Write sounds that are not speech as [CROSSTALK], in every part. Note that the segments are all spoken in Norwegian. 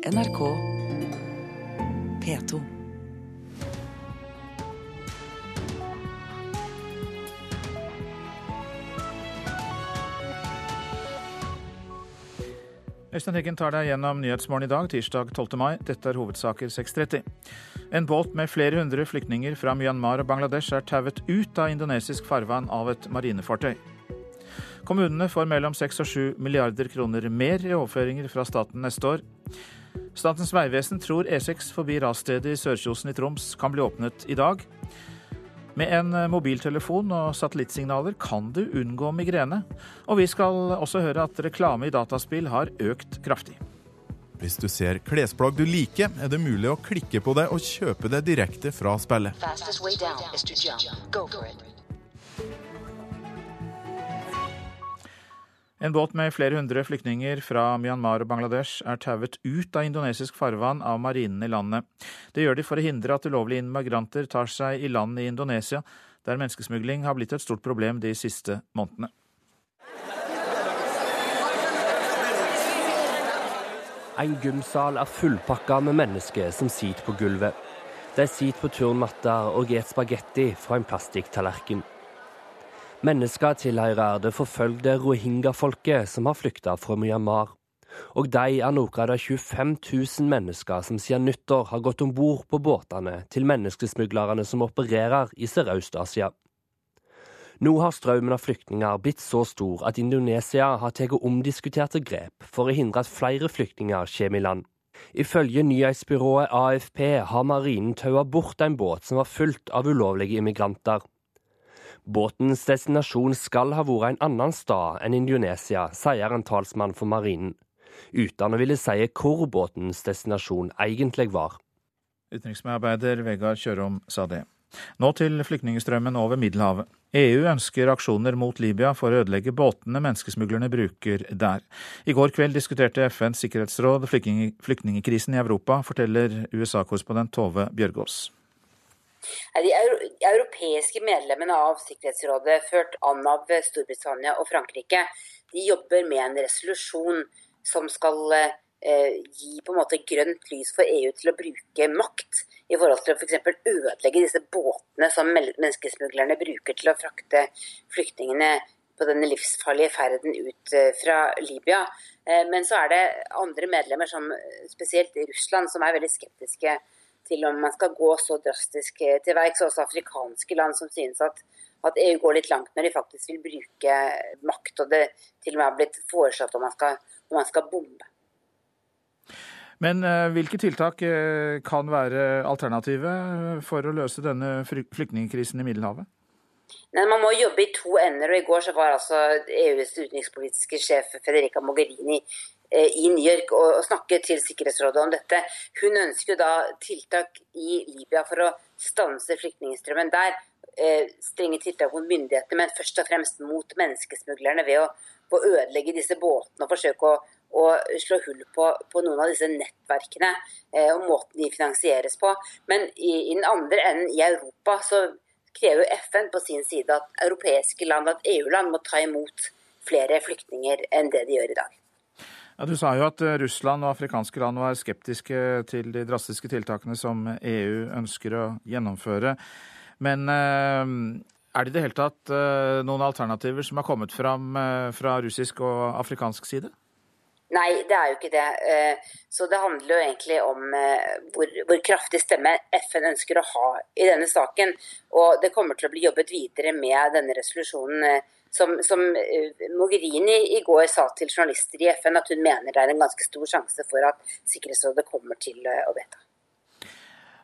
NRK P2. Øystein Heggen tar deg gjennom Nyhetsmorgen i dag, tirsdag 12. mai. Dette er hovedsaker 6.30. En båt med flere hundre flyktninger fra Myanmar og Bangladesh er tauet ut av indonesisk farvann av et marinefartøy. Kommunene får mellom 6 og 7 milliarder kroner mer i overføringer fra staten neste år. Statens vegvesen tror E6 forbi rasstedet i Sørkjosen i Troms kan bli åpnet i dag. Med en mobiltelefon og satellittsignaler kan du unngå migrene. Og vi skal også høre at reklame i dataspill har økt kraftig. Hvis du ser klesplagg du liker, er det mulig å klikke på det og kjøpe det direkte fra spillet. En båt med flere hundre flyktninger fra Myanmar og Bangladesh er tauet ut av indonesisk farvann av marinen i landet. Det gjør de for å hindre at ulovlige immigranter tar seg i land i Indonesia, der menneskesmugling har blitt et stort problem de siste månedene. En gymsal er fullpakka med mennesker som sitter på gulvet. De sitter på turnmatter og spiser spagetti fra en plastikktallerken. Mennesker tilhører det forfølgde rohingya-folket som har flykta fra Myanmar. Og de er noen av de 25 000 mennesker som siden nyttår har gått om bord på båtene til menneskesmuglerne som opererer i Sørøst-Asia. Nå har strømmen av flyktninger blitt så stor at Indonesia har tatt omdiskuterte grep for å hindre at flere flyktninger kommer i land. Ifølge nyhetsbyrået AFP har marinen taua bort en båt som var fullt av ulovlige immigranter. Båtens destinasjon skal ha vært en annen stad enn Indonesia, sier en talsmann for marinen, uten å ville si hvor båtens destinasjon egentlig var. Utenriksmedarbeider Vegard Kjørom sa det. Nå til flyktningstrømmen over Middelhavet. EU ønsker aksjoner mot Libya for å ødelegge båtene menneskesmuglerne bruker der. I går kveld diskuterte FNs sikkerhetsråd flyktningkrisen i Europa, forteller USA-korrespondent Tove Bjørgaas. De europeiske medlemmene av Sikkerhetsrådet, ført an av Storbritannia og Frankrike, de jobber med en resolusjon som skal eh, gi på en måte grønt lys for EU til å bruke makt i forhold til å f.eks. ødelegge disse båtene som menneskesmuglerne bruker til å frakte flyktningene på denne livsfarlige ferden ut eh, fra Libya. Eh, men så er det andre medlemmer, som spesielt Russland, som er veldig skeptiske til om man skal gå så drastisk til verks. Også afrikanske land som synes at, at, EU går litt langt når de faktisk vil bruke makt. Og det til og med har blitt foreslått om man skal, om man skal bombe. Men uh, hvilke tiltak uh, kan være alternativet for å løse denne flyktningkrisen i Middelhavet? Nei, Man må jobbe i to ender. og I går så var altså EUs utenrikspolitiske sjef Federica Mogherini eh, i New York og, snakke til Sikkerhetsrådet om dette. Hun ønsker da tiltak i Libya for å stanse flyktningstrømmen der. Eh, strenge tiltak mot myndighetene, men først og fremst mot menneskesmuglerne ved å, å ødelegge disse båtene og forsøke å å slå hull på, på, noen av disse nettverkene eh, og måten de finansieres på. Men i, i, den andre enden, i Europa, så krever FN på sin side at europeiske land, at EU-land, må ta imot flere flyktninger enn det de gjør i dag. Ja, du sa jo at eh, Russland og afrikanske land var skeptiske til de drastiske tiltakene som EU ønsker å gjennomføre. Men eh, er det i det hele tatt eh, noen alternativer som har kommet fram fra russisk og afrikansk side? Nei, det er jo ikke det. Eh, så det handler jo egentlig om eh, hvor, hvor, kraftig stemme FN ønsker å ha i denne saken. Og det kommer til å bli jobbet videre med denne resolusjonen. Eh, som, som Mogherini i går sa til journalister i FN at hun mener det er en ganske stor sjanse for at Sikkerhetsrådet kommer til å vedta.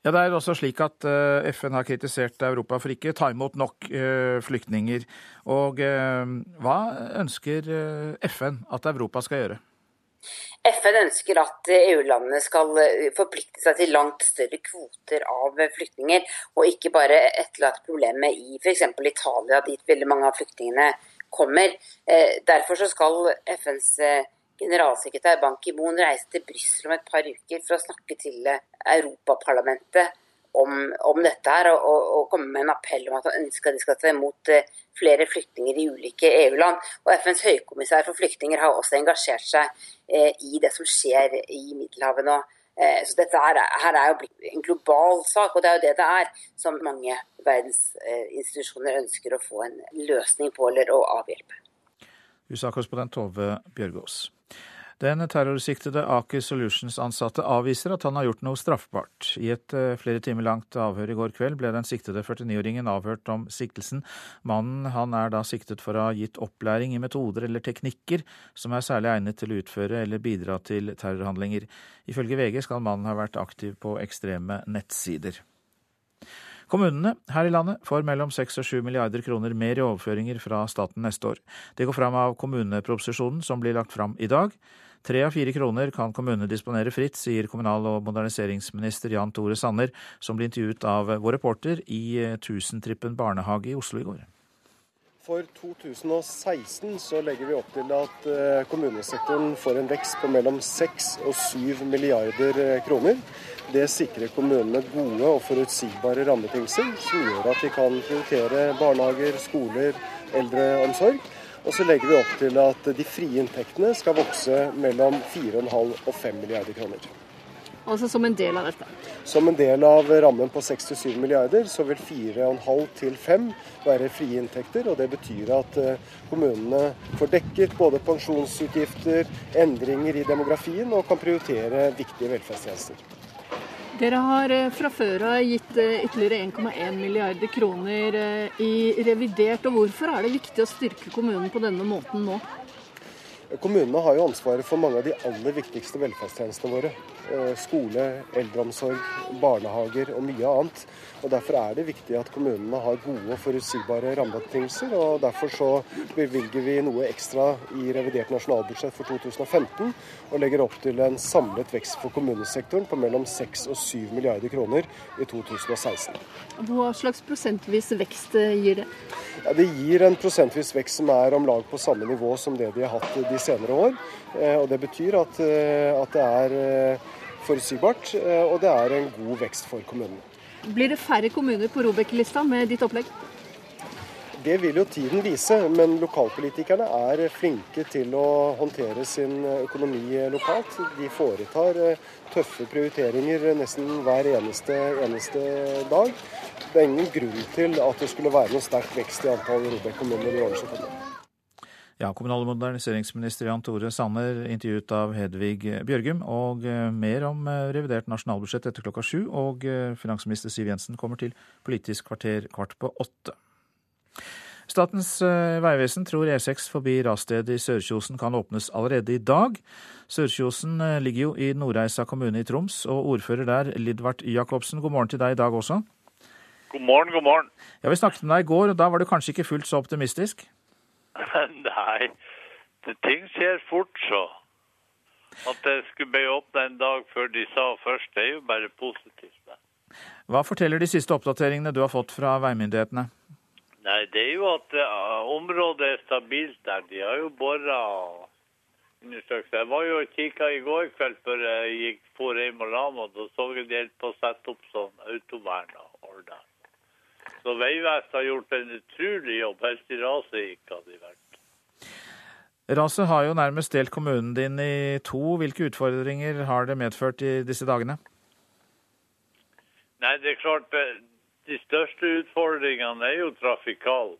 Ja, Det er også slik at FN har kritisert Europa for ikke ta imot nok flyktninger. Og hva ønsker FN at Europa skal gjøre? FN ønsker at EU-landene skal eh, forplikte seg til langt større kvoter av flyktninger, og ikke bare etterlate problemet i f.eks. Italia, dit veldig mange av flyktningene kommer. Eh, derfor skal FNs eh, generalsekretær Ban Ki-moon reise til Brussel om et par uker for å snakke til Europaparlamentet om, om dette her, og, og, komme med en appell om at han ønsker at de skal ta imot eh, flere flyktninger i ulike EU-land. Og FNs høykommissær for flyktninger har også engasjert seg eh, i det som skjer i Middelhavet nå. Eh, så dette her, her, er jo en global sak, og det er jo det det er, som mange verdensinstitusjoner ønsker å få en løsning på eller å avhjelpe. USA-korrespondent Tove Bjørgaas. Den terrorsiktede Aker Solutions-ansatte avviser at han har gjort noe straffbart. I et eh, flere timer langt avhør i går kveld ble den siktede 49-åringen avhørt om siktelsen. Mannen han er da siktet for å ha gitt opplæring i metoder eller teknikker som er særlig egnet til å utføre eller bidra til terrorhandlinger. Ifølge VG skal mannen ha vært aktiv på ekstreme nettsider. Kommunene her i landet får mellom 6 og 7 milliarder kroner mer i overføringer fra staten neste år. Det går fram av kommuneproposisjonen som blir lagt fram i dag. Tre av fire kroner kan kommunene disponere fritt, sier kommunal- og moderniseringsminister Jan Tore Sanner, som ble intervjuet av vår reporter i Tusentrippen barnehage i Oslo i går. For 2016 så legger vi opp til at eh, kommunesektoren får en vekst på mellom 6 og 7 milliarder eh, kroner. Det sikrer kommunene gode og forutsigbare rammebetingelser, som gjør at de kan prioritere barnehager, skoler, eldreomsorg. Og så legger vi opp til at de frie inntektene skal vokse mellom 4,5 og 5 milliarder kroner. Altså som en del av dette? Som en del av rammen på 6-7 milliarder, så vil 4,5 til 5 være frie inntekter. og Det betyr at eh, kommunene får dekket både pensjonsutgifter, endringer i demografien og kan prioritere viktige velferdstjenester. Dere har eh, fra før av gitt eh, ytterligere 1,1 milliarder kroner eh, i revidert. og Hvorfor er det viktig å styrke kommunen på denne måten nå? Kommunene har jo ansvaret for mange av de aller viktigste velferdstjenestene våre. Skole, eldreomsorg, barnehager og mye annet. Og Derfor er det viktig at kommunene har gode og forutsigbare rammebetingelser. og Derfor så bevilger vi noe ekstra i revidert nasjonalbudsjett for 2015, og legger opp til en samlet vekst for kommunesektoren på mellom 6 og 7 milliarder kroner i 2016. Hva slags prosentvis vekst eh, gir det? Ja, det gir en prosentvis vekst som er om lag på samme nivå som det de har hatt de senere år. Eh, og Det betyr at, eh, at det er forutsigbart, og det er en god vekst for kommunene. Blir det færre kommuner på Robek-lista med ditt opplegg? Det vil jo tiden vise, men lokalpolitikerne er flinke til å håndtere sin økonomi lokalt. De foretar eh, tøffe prioriteringer nesten hver eneste, eneste dag. Det er ingen grunn til at det skulle være noen sterk vekst i antall Robek-kommuner i årene som kommer. Ja, Kommunal- og moderniseringsminister Jan Tore Sanner intervjuet av Hedvig Bjørgum. Og eh, mer om eh, revidert nasjonalbudsjett etter klokka sju. Og eh, finansminister Siv Jensen kommer til Politisk kvarter kvart på åtte. Statens vegvesen tror E6 forbi rasstedet i Sørkjosen kan åpnes allerede i dag. Sørkjosen ligger jo i Nordreisa kommune i Troms, og ordfører der, Lidvard Jacobsen, god morgen til deg i dag også. God morgen, god morgen. Ja, Vi snakket med deg i går, og da var du kanskje ikke fullt så optimistisk? [LAUGHS] Nei, det, ting skjer fort, så. At det skulle bli åpna en dag før de sa først, det er jo bare positivt. Hva forteller de siste oppdateringene du har fått fra veimyndighetene? Nei, Det er jo at uh, området er stabilt der. De har jo bora undersøkt. Jeg var jo og kikka i går kveld før jeg gikk for Reim og meg. Da så jeg de holdt på å sette opp sånn autovern og ordne. Så Vegvesenet har gjort en utrolig jobb. Helt i raset gikk hadde de vært. Raset har jo nærmest delt kommunen din i to. Hvilke utfordringer har det medført i disse dagene? Nei, det er klart eh, De største utfordringene er jo trafikale.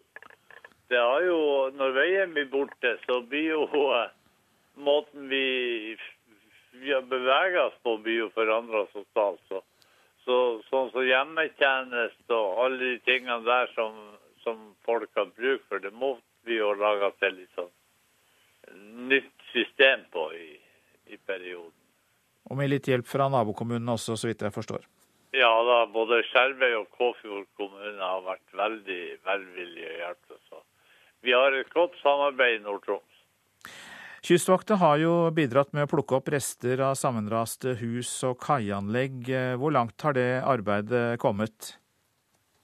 Det har jo, Når veien blir borte, så blir jo eh, måten vi, vi beveger oss på, blir jo forandra totalt. Så så, sånn som hjemmetjeneste og alle de tingene der som, som, folk har bruk for, det må vi jo lage til litt sånn nytt system på i, i perioden. Og med litt hjelp fra nabokommunene også, så vidt jeg forstår? Ja da, både Skjervøy og Kåfjord kommune har vært veldig velvillige og hjulpet oss. Vi har et godt samarbeid i Nord-Troms. Kystvakta har jo bidratt med å plukke opp rester av sammenraste hus og kaianlegg. Hvor langt har det arbeidet kommet?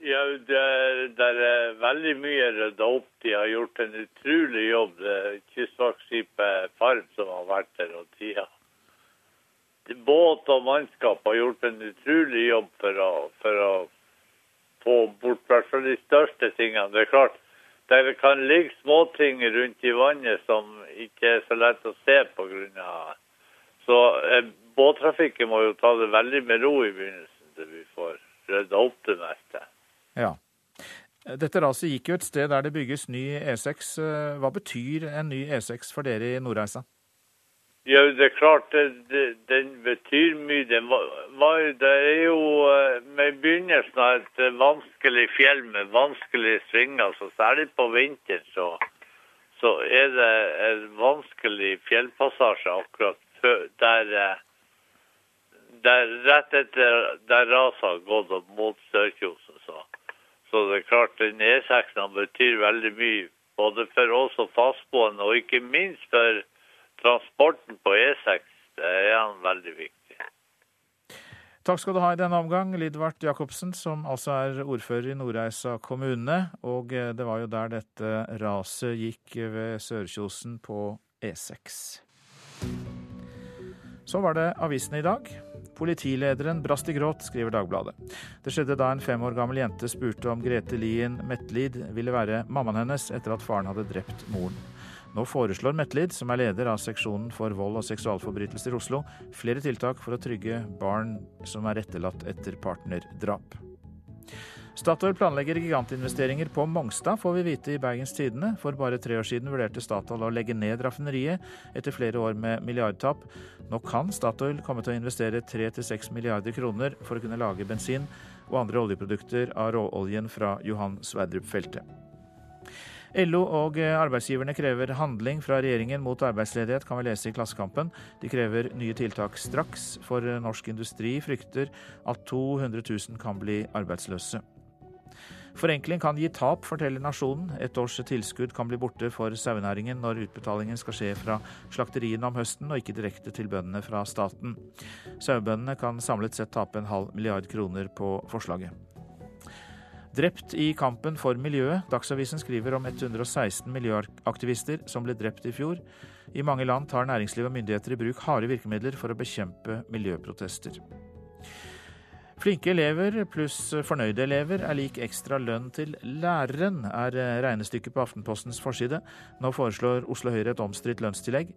Ja, det, det er veldig mye rydda opp. De har gjort en utrolig jobb. Kystvaktskipet Farm som har vært der og tida. båt og mannskap har gjort en utrolig jobb for å, for å få bort i hvert de største tingene. Det er klart, der det kan ligge småting rundt i vannet som ikke er så lett å se av Så eh, båttrafikken må jo ta det veldig med ro i begynnelsen til vi får rydda opp det meste. Ja. Dette raset gikk jo et sted der det bygges ny E6. Hva betyr en ny E6 for dere i Nordreisa? Ja, det er klart det, det, den betyr mye. Den var, det er jo eh, med begynnelsen av et eh, vanskelig fjell med vanskelige svinger, så særlig på vinteren så, så er det en vanskelig fjellpassasje akkurat der, eh, der rett etter der raset har gått opp mot Sørkjosen. Så. så det er klart den E6 betyr veldig mye, både for oss og fastboende, og ikke minst for transporten på E6 det er han veldig viktig. Takk skal du ha i denne omgang, Lidvart Jacobsen, som altså er ordfører i Nordreisa kommune. Og eh, det var jo der dette raset gikk ved Sørkjosen på E6. Så var det avisene i dag. Politilederen brast i gråt, skriver Dagbladet. Det skjedde da en fem år gammel jente spurte om Grete Lien Metlid ville være mammaen hennes etter at faren hadde drept moren. Nå foreslår Metlid, som er leder av seksjonen for vold og seksualforbrytelser i Oslo, flere tiltak for å trygge barn som er etterlatt etter partnerdrap. Statoil planlegger gigantinvesteringer på Mongstad, får vi vite i Bergens Tidende. For bare tre år siden vurderte Statoil å legge ned raffineriet etter flere år med milliardtap. Nå kan Statoil komme til å investere 3-6 milliarder kroner for å kunne lage bensin og andre oljeprodukter av råoljen fra Johan Sverdrup-feltet. LO og arbeidsgiverne krever handling fra regjeringen mot arbeidsledighet, kan vi lese i Klassekampen. De krever nye tiltak straks, for norsk industri frykter at 200 000 kan bli arbeidsløse. Forenkling kan gi tap, forteller Nasjonen. Et års tilskudd kan bli borte for sauenæringen når utbetalingen skal skje fra slakteriene om høsten, og ikke direkte til bøndene fra staten. Sauebøndene kan samlet sett tape en halv milliard kroner på forslaget. Drept i kampen for miljøet. Dagsavisen skriver om 116 miljøaktivister som ble drept i fjor. I mange land tar næringsliv og myndigheter i bruk harde virkemidler for å bekjempe miljøprotester. Flinke elever pluss fornøyde elever er lik ekstra lønn til læreren, er regnestykket på Aftenpostens forside. Nå foreslår Oslo Høyre et omstridt lønnstillegg.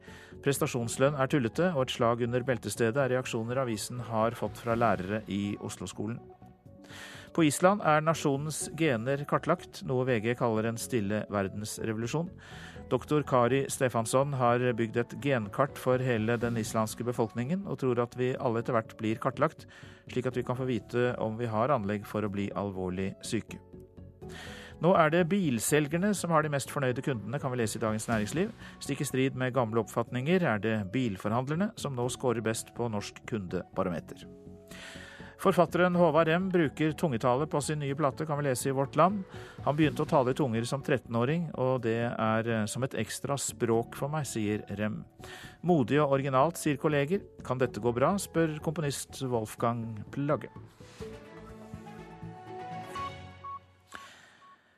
Prestasjonslønn er tullete, og et slag under beltestedet er reaksjoner avisen har fått fra lærere i Oslo-skolen. På Island er nasjonens gener kartlagt, noe VG kaller en stille verdensrevolusjon. Doktor Kari Stefansson har bygd et genkart for hele den islandske befolkningen, og tror at vi alle etter hvert blir kartlagt, slik at vi kan få vite om vi har anlegg for å bli alvorlig syke. Nå er det bilselgerne som har de mest fornøyde kundene, kan vi lese i Dagens Næringsliv. Stikk i strid med gamle oppfatninger er det bilforhandlerne som nå scorer best på Norsk kundebarometer. Forfatteren Håvard Rem bruker tungetale på sin nye plate, kan vi lese i Vårt Land. Han begynte å tale i tunger som 13-åring, og det er eh, som et ekstra språk for meg, sier Rem. Modig og originalt, sier kolleger. Kan dette gå bra, spør komponist Wolfgang Plagge.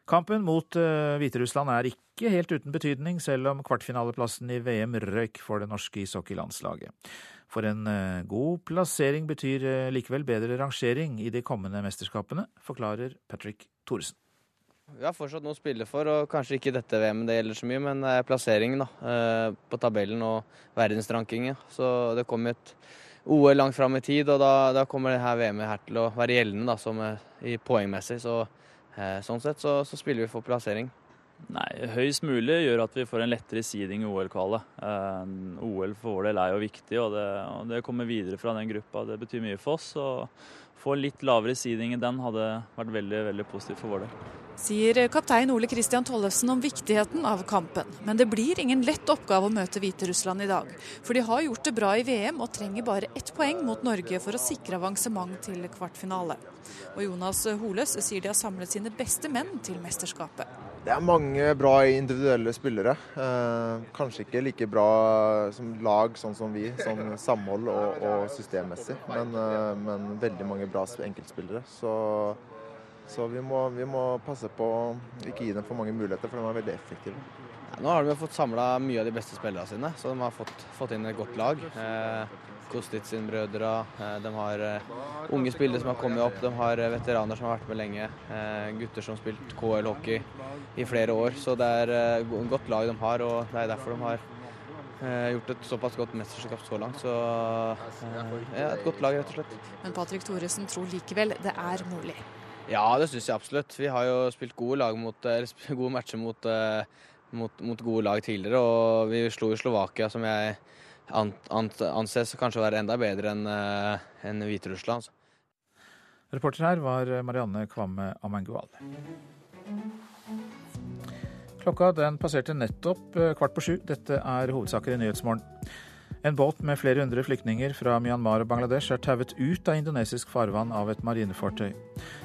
Kampen mot uh, Hviterussland er ikke helt uten betydning, selv om kvartfinaleplassen i VM røyk for det norske ishockeylandslaget. For en eh, god plassering betyr eh, likevel bedre rangering i de kommende mesterskapene, forklarer Patrick Thoresen. Vi har fortsatt noe å spille for, og kanskje ikke dette VM det gjelder så mye, men det er plasseringen da, eh, på tabellen og verdensrankingen. Så det kommer et OL langt fram i tid, og da, da kommer dette VM-et her til å være gjeldende da, som i poengmessig. Så, sånn sett så, så spiller vi for plassering. Nei, Høyest mulig gjør at vi får en lettere seeding i OL-kvalet. Eh, OL for vår del er jo viktig, og det, og det kommer videre fra den gruppa. Det betyr mye for oss. og Få litt lavere seeding i den hadde vært veldig veldig positivt for vår del. Sier kaptein Ole Kristian Tollefsen om viktigheten av kampen. Men det blir ingen lett oppgave å møte Hviterussland i dag. For de har gjort det bra i VM og trenger bare ett poeng mot Norge for å sikre avansement til kvartfinale. Og Jonas Holes sier de har samlet sine beste menn til mesterskapet. Det er mange bra individuelle spillere. Eh, kanskje ikke like bra som lag, sånn som vi, sånn samhold og, og systemmessig. Men, eh, men, veldig mange bra enkeltspillere. Så, så vi, må, vi, må, passe på å ikke gi dem for mange muligheter, for de er veldig effektive. Ja, nå har de fått samla mye av de beste spillerne sine, så de har fått, fått inn et godt lag. Eh, Kostic-brødre. De har unge spillere som har kommet opp, de har veteraner som har vært med lenge. Gutter som har spilt KL-hockey i flere år. Så det er et godt lag de har, og det er derfor de har gjort et såpass godt mesterskap så langt. Så ja, et godt lag, rett og slett. Men Patrick Thoresen tror likevel det er mulig. Ja, det syns jeg absolutt. Vi har jo spilt gode, mot, gode matcher mot, mot, mot, gode lag tidligere, og vi slo jo Slovakia, som jeg anses kanskje å være enda bedre enn en Hviterussland. Reporter her var Marianne Kvamme Amangual. Klokka den passerte nettopp kvart på sju. Dette er hovedsaker i Nyhetsmorgen. En båt med flere hundre flyktninger fra Myanmar og Bangladesh er tauet ut av indonesisk farvann av et marinefartøy.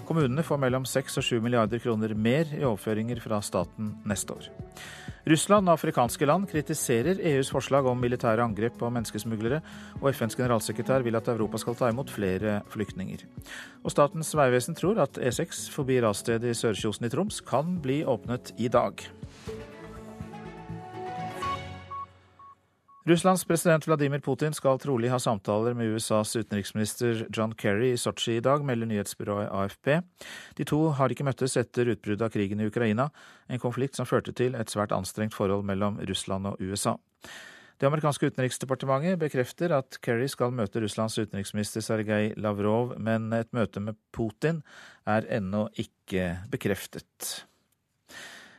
Kommunene får mellom 6 og 7 milliarder kroner mer i overføringer fra staten neste år. Russland og afrikanske land kritiserer EUs forslag om militære angrep på menneskesmuglere, og FNs generalsekretær vil at Europa skal ta imot flere flyktninger. Og Statens vegvesen tror at E6 forbi rasstedet i Sørkjosen i Troms kan bli åpnet i dag. Russlands president Vladimir Putin skal trolig ha samtaler med USAs utenriksminister John Kerry i Sotsji i dag, melder nyhetsbyrået AFP. De to har ikke møttes etter utbruddet av krigen i Ukraina, en konflikt som førte til et svært anstrengt forhold mellom Russland og USA. Det amerikanske utenriksdepartementet bekrefter at Kerry skal møte Russlands utenriksminister Sergej Lavrov, men et møte med Putin er ennå ikke bekreftet.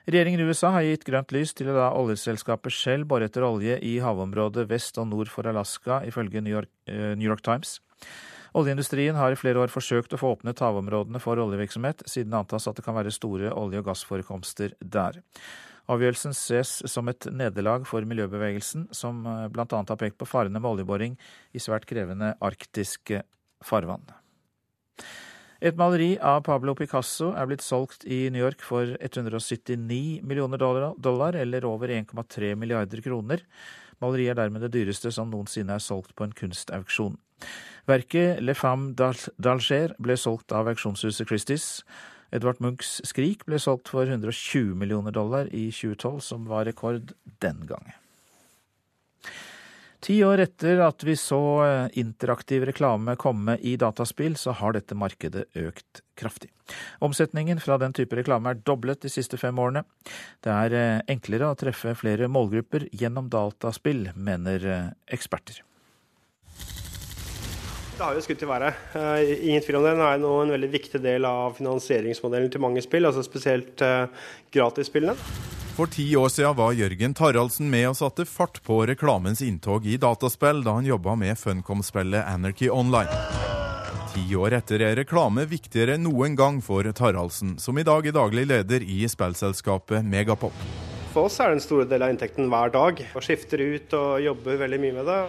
Regjeringen i USA har gitt grønt lys til å la oljeselskapet Shell bore etter olje i havområdet vest og nord for Alaska, ifølge New York, uh, New York Times. Oljeindustrien har i flere år forsøkt å få åpnet havområdene for oljevirksomhet, siden det antas at det kan være store olje- og gassforekomster der. Avgjørelsen ses som et nederlag for miljøbevegelsen, som eh, bl.a. har pekt på farene med oljeboring i svært krevende arktiske farvann. Et maleri av Pablo Picasso er blitt solgt i New York for 179 millioner dollar, eller over 1,3 milliarder kroner. Maleriet er dermed det dyreste som noensinne er solgt på en kunstauksjon. Verket Le Femme d'Alger ble solgt av auksjonshuset Christies. Edvard Munchs Skrik ble solgt for 120 millioner dollar i 2012, som var rekord den gangen. Ti år etter at vi så eh, interaktiv reklame komme i dataspill, så har dette markedet økt kraftig. Omsetningen fra den type reklame er doblet de siste fem årene. Det er eh, enklere å treffe flere målgrupper gjennom dataspill, mener eh, eksperter. Det har jo skutt i været. Ingen tvil om det. Det er nå en veldig viktig del av finansieringsmodellen til mange spill, altså spesielt gratisspillene. For ti år siden var Jørgen Taraldsen med og satte fart på reklamens inntog i dataspill da han jobba med Funcom-spillet Anarchy Online. Ti år etter er reklame viktigere enn noen gang for Taraldsen, som i dag er daglig leder i spillselskapet Megapop. For oss er det en stor del av inntekten hver dag, og skifter ut og jobber veldig mye med det.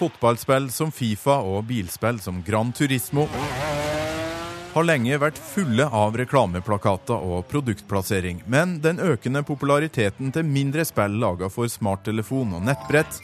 Fotballspill som Fifa og bilspill som Gran Turismo har lenge vært fulle av reklameplakater og produktplassering, men den økende populariteten til mindre spill laga for smarttelefon og nettbrett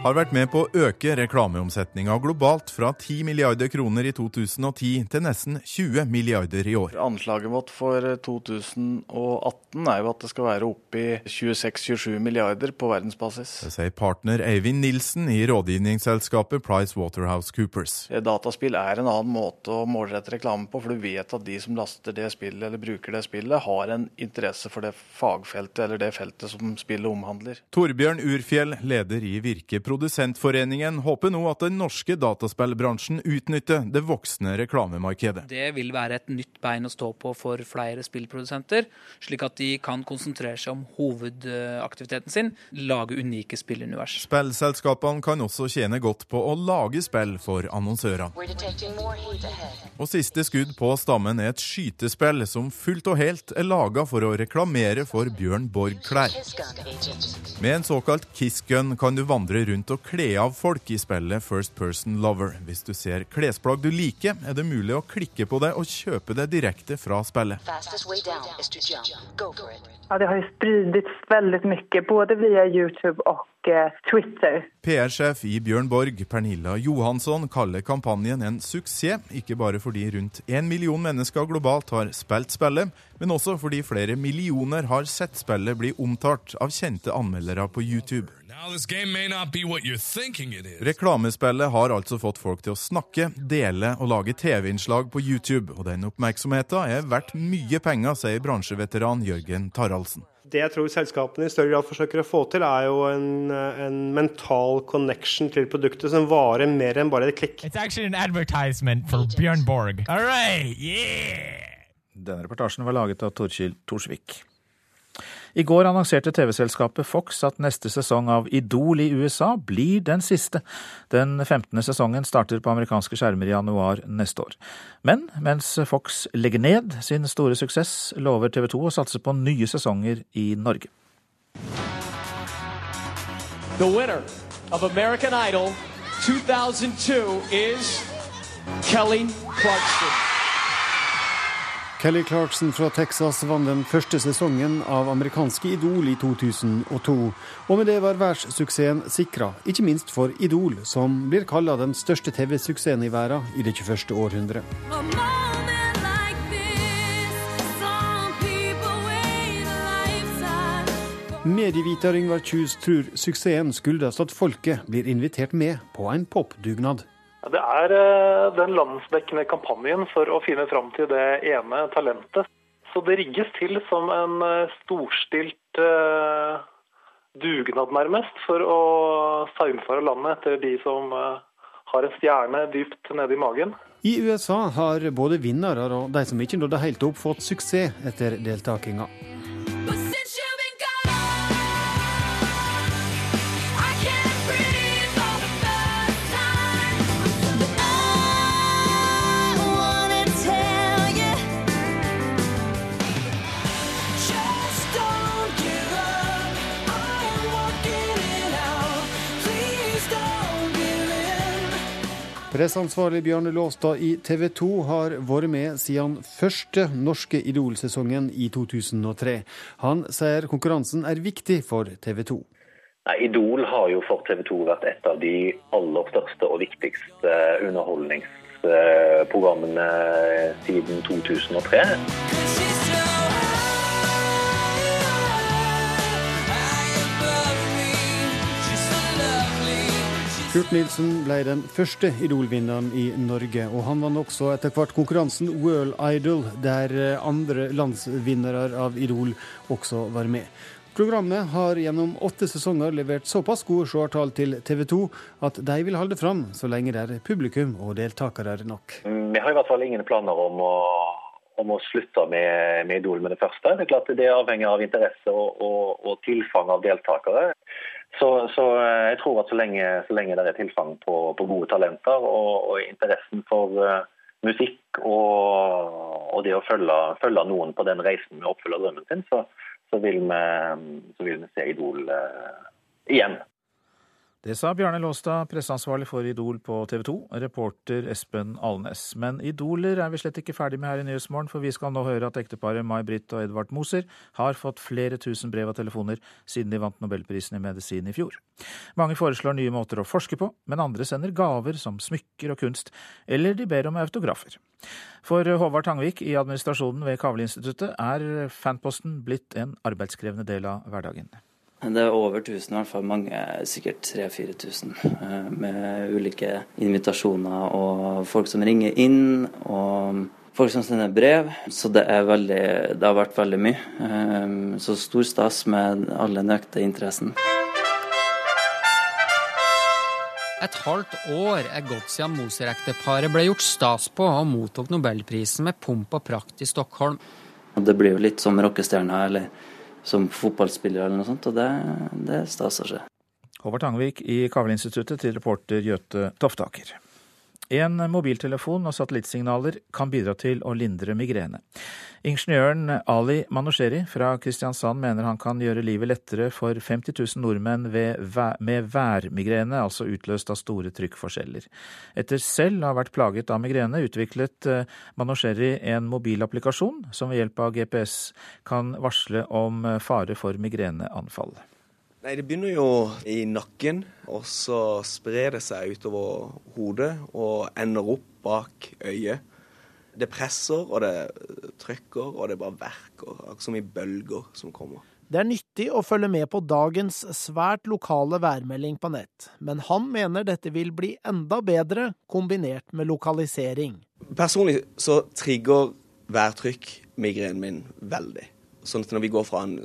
har vært med på å øke reklameomsetninga globalt fra 10 milliarder kroner i 2010 til nesten 20 milliarder i år. Anslaget vårt for 2018 er jo at det skal være oppe i 26-27 milliarder på verdensbasis. Det sier partner Eivind Nilsen i rådgivningsselskapet Price Waterhouse Coopers. Dataspill er en annen måte å målrette reklame på, for du vet at de som laster det spillet eller bruker det spillet, har en interesse for det fagfeltet eller det feltet som spillet omhandler. Torbjørn Urfjell, leder i Virke Produsentforeningen håper nå at den norske dataspillbransjen utnytter det voksne reklamemarkedet. Det vil være et nytt bein å stå på for flere spillprodusenter, slik at de kan konsentrere seg om hovedaktiviteten sin, lage unike spillunivers. Spillselskapene kan også tjene godt på å lage spill for annonsørene. Og siste skudd på stammen er et skytespill som fullt og helt er laga for å reklamere for Bjørn Borg-klær. Med en såkalt kissgun kan du vandre rundt rundt å kle av folk i spillet First Person Lover. Hvis du ser klesplagg du liker, er det mulig å klikke på det og kjøpe det direkte fra spillet. Ja, det har jo spridits veldig mye, både via YouTube og Twitter. PR-sjef i Bjørn Borg, Pernilla Johansson, kaller kampanjen en suksess, ikke bare fordi rundt én million mennesker globalt har spilt spillet, men også fordi flere millioner har sett spillet bli omtalt av kjente anmeldere på YouTube. Reklamespillet har altså fått folk til å snakke, dele og lage TV-innslag på YouTube, og den oppmerksomheten er verdt mye penger, sier bransjeveteran Jørgen Taraldsen. Det jeg tror selskapene i større grad forsøker å få til, er jo en, en mental connection til produktet som varer mer enn bare et klikk. Bjørn Borg. Right, yeah! Denne reportasjen var laget av Torkil Torsvik. I går annonserte TV-selskapet Fox at neste sesong av Idol i USA blir den siste. Den 15. sesongen starter på amerikanske skjermer i januar neste år. Men mens Fox legger ned sin store suksess, lover TV 2 å satse på nye sesonger i Norge. The winner of American Idol 2002 is Kelly Clarkson. Kelly Clarkson fra Texas vant den første sesongen av amerikanske Idol i 2002. Og med det var verdenssuksessen sikra, ikke minst for Idol, som blir kalla den største TV-suksessen i verden i det 21. århundret. Medieviter Yngvar Kjus tror suksessen skyldes at folket blir invitert med på en popdugnad. Det er eh, den landsdekkende kampanjen for å finne fram til det ene talentet. Så det rigges til som en eh, storstilt uh, dugnad, nærmest, for å saumfare landet etter de som har en stjerne dypt nede i magen. I USA har både vinnere og de som ikke nådde helt opp, fått suksess etter deltakinga. Presseansvarlig Bjarne Låstad i TV 2 har vært med siden første norske Idol-sesongen i 2003. Han sier konkurransen er viktig for TV 2. Idol har jo for TV 2 vært et av de aller største og viktigste underholdningsprogrammene siden 2003. Kurt Nilsen ble den første Idol-vinneren i Norge, og han vant også etter hvert konkurransen World Idol, der eh, andre landsvinnere av Idol også var med. Programmet har gjennom åtte sesonger levert såpass gode seertall til TV 2 at de vil holde fram så lenge det er publikum og deltakere nok. Vi har i hvert fall ingen planer om å, om å slutte med, med, Idol med det første. Det er klart det avhenger av interesse og, og, og tilfang av deltakere. Så, så, eh, jeg tror at så lenge, så lenge det er tilfang på, på gode talenter og, og interessen for uh, musikk og, og, det å følge, følge, noen på den reisen med å oppfylle drømmen sin, så, så, vil, vi, så vil vi se Idol uh, igjen. Det sa Bjarne Låstad, presseansvarlig for Idol på TV 2, reporter Espen Alnes. Men idoler er vi slett ikke ferdig med her i Nyhetsmorgen, for vi skal nå høre at ekteparet May-Britt og Edvard Moser har fått flere tusen brev og telefoner siden de vant nobelprisen i medisin i fjor. Mange foreslår nye måter å forske på, men andre sender gaver som smykker og kunst, eller de ber om autografer. For Håvard Tangvik i administrasjonen ved Kavleinstituttet er fanposten blitt en arbeidskrevende del av hverdagen. Det er over 1000, i hvert fall mange, sikkert 3000-4000, eh, med ulike invitasjoner og folk som ringer inn. og folk som sender brev. Så det, veldig, det har vært veldig mye. Eh, så stor stas med alle den økte interessen. Et halvt år er gått siden Moser-ekteparet ble gjort stas på og mottok nobelprisen med pomp og prakt i Stockholm. Det blir jo litt som rockestjerna eller som fotballspiller eller noe sånt, og det, det å se. Håvard Tangvik i Kavleinstituttet til reporter Gjøte Toftaker. En mobiltelefon og satellittsignaler kan bidra til å lindre migrene. Ingeniøren Ali Manosheri fra Kristiansand mener han kan gjøre livet lettere for 50 000 nordmenn med værmigrene, altså utløst av store trykkforskjeller. Etter selv å ha vært plaget av migrene, utviklet Manusheri Manosheri en mobilapplikasjon som ved hjelp av GPS kan varsle om eh, fare for migreneanfall. Nei, Det begynner jo i nakken, og så sprer det seg utover hodet og ender opp bak øyet. Det presser, og det trykker, og det bare verker, akkurat som i bølger som kommer. Det er nyttig å følge med på dagens svært lokale værmelding på nett, men han mener dette vil bli enda bedre kombinert med lokalisering. Personlig så trigger værtrykk migrenen min veldig. Sånn at når vi går fra en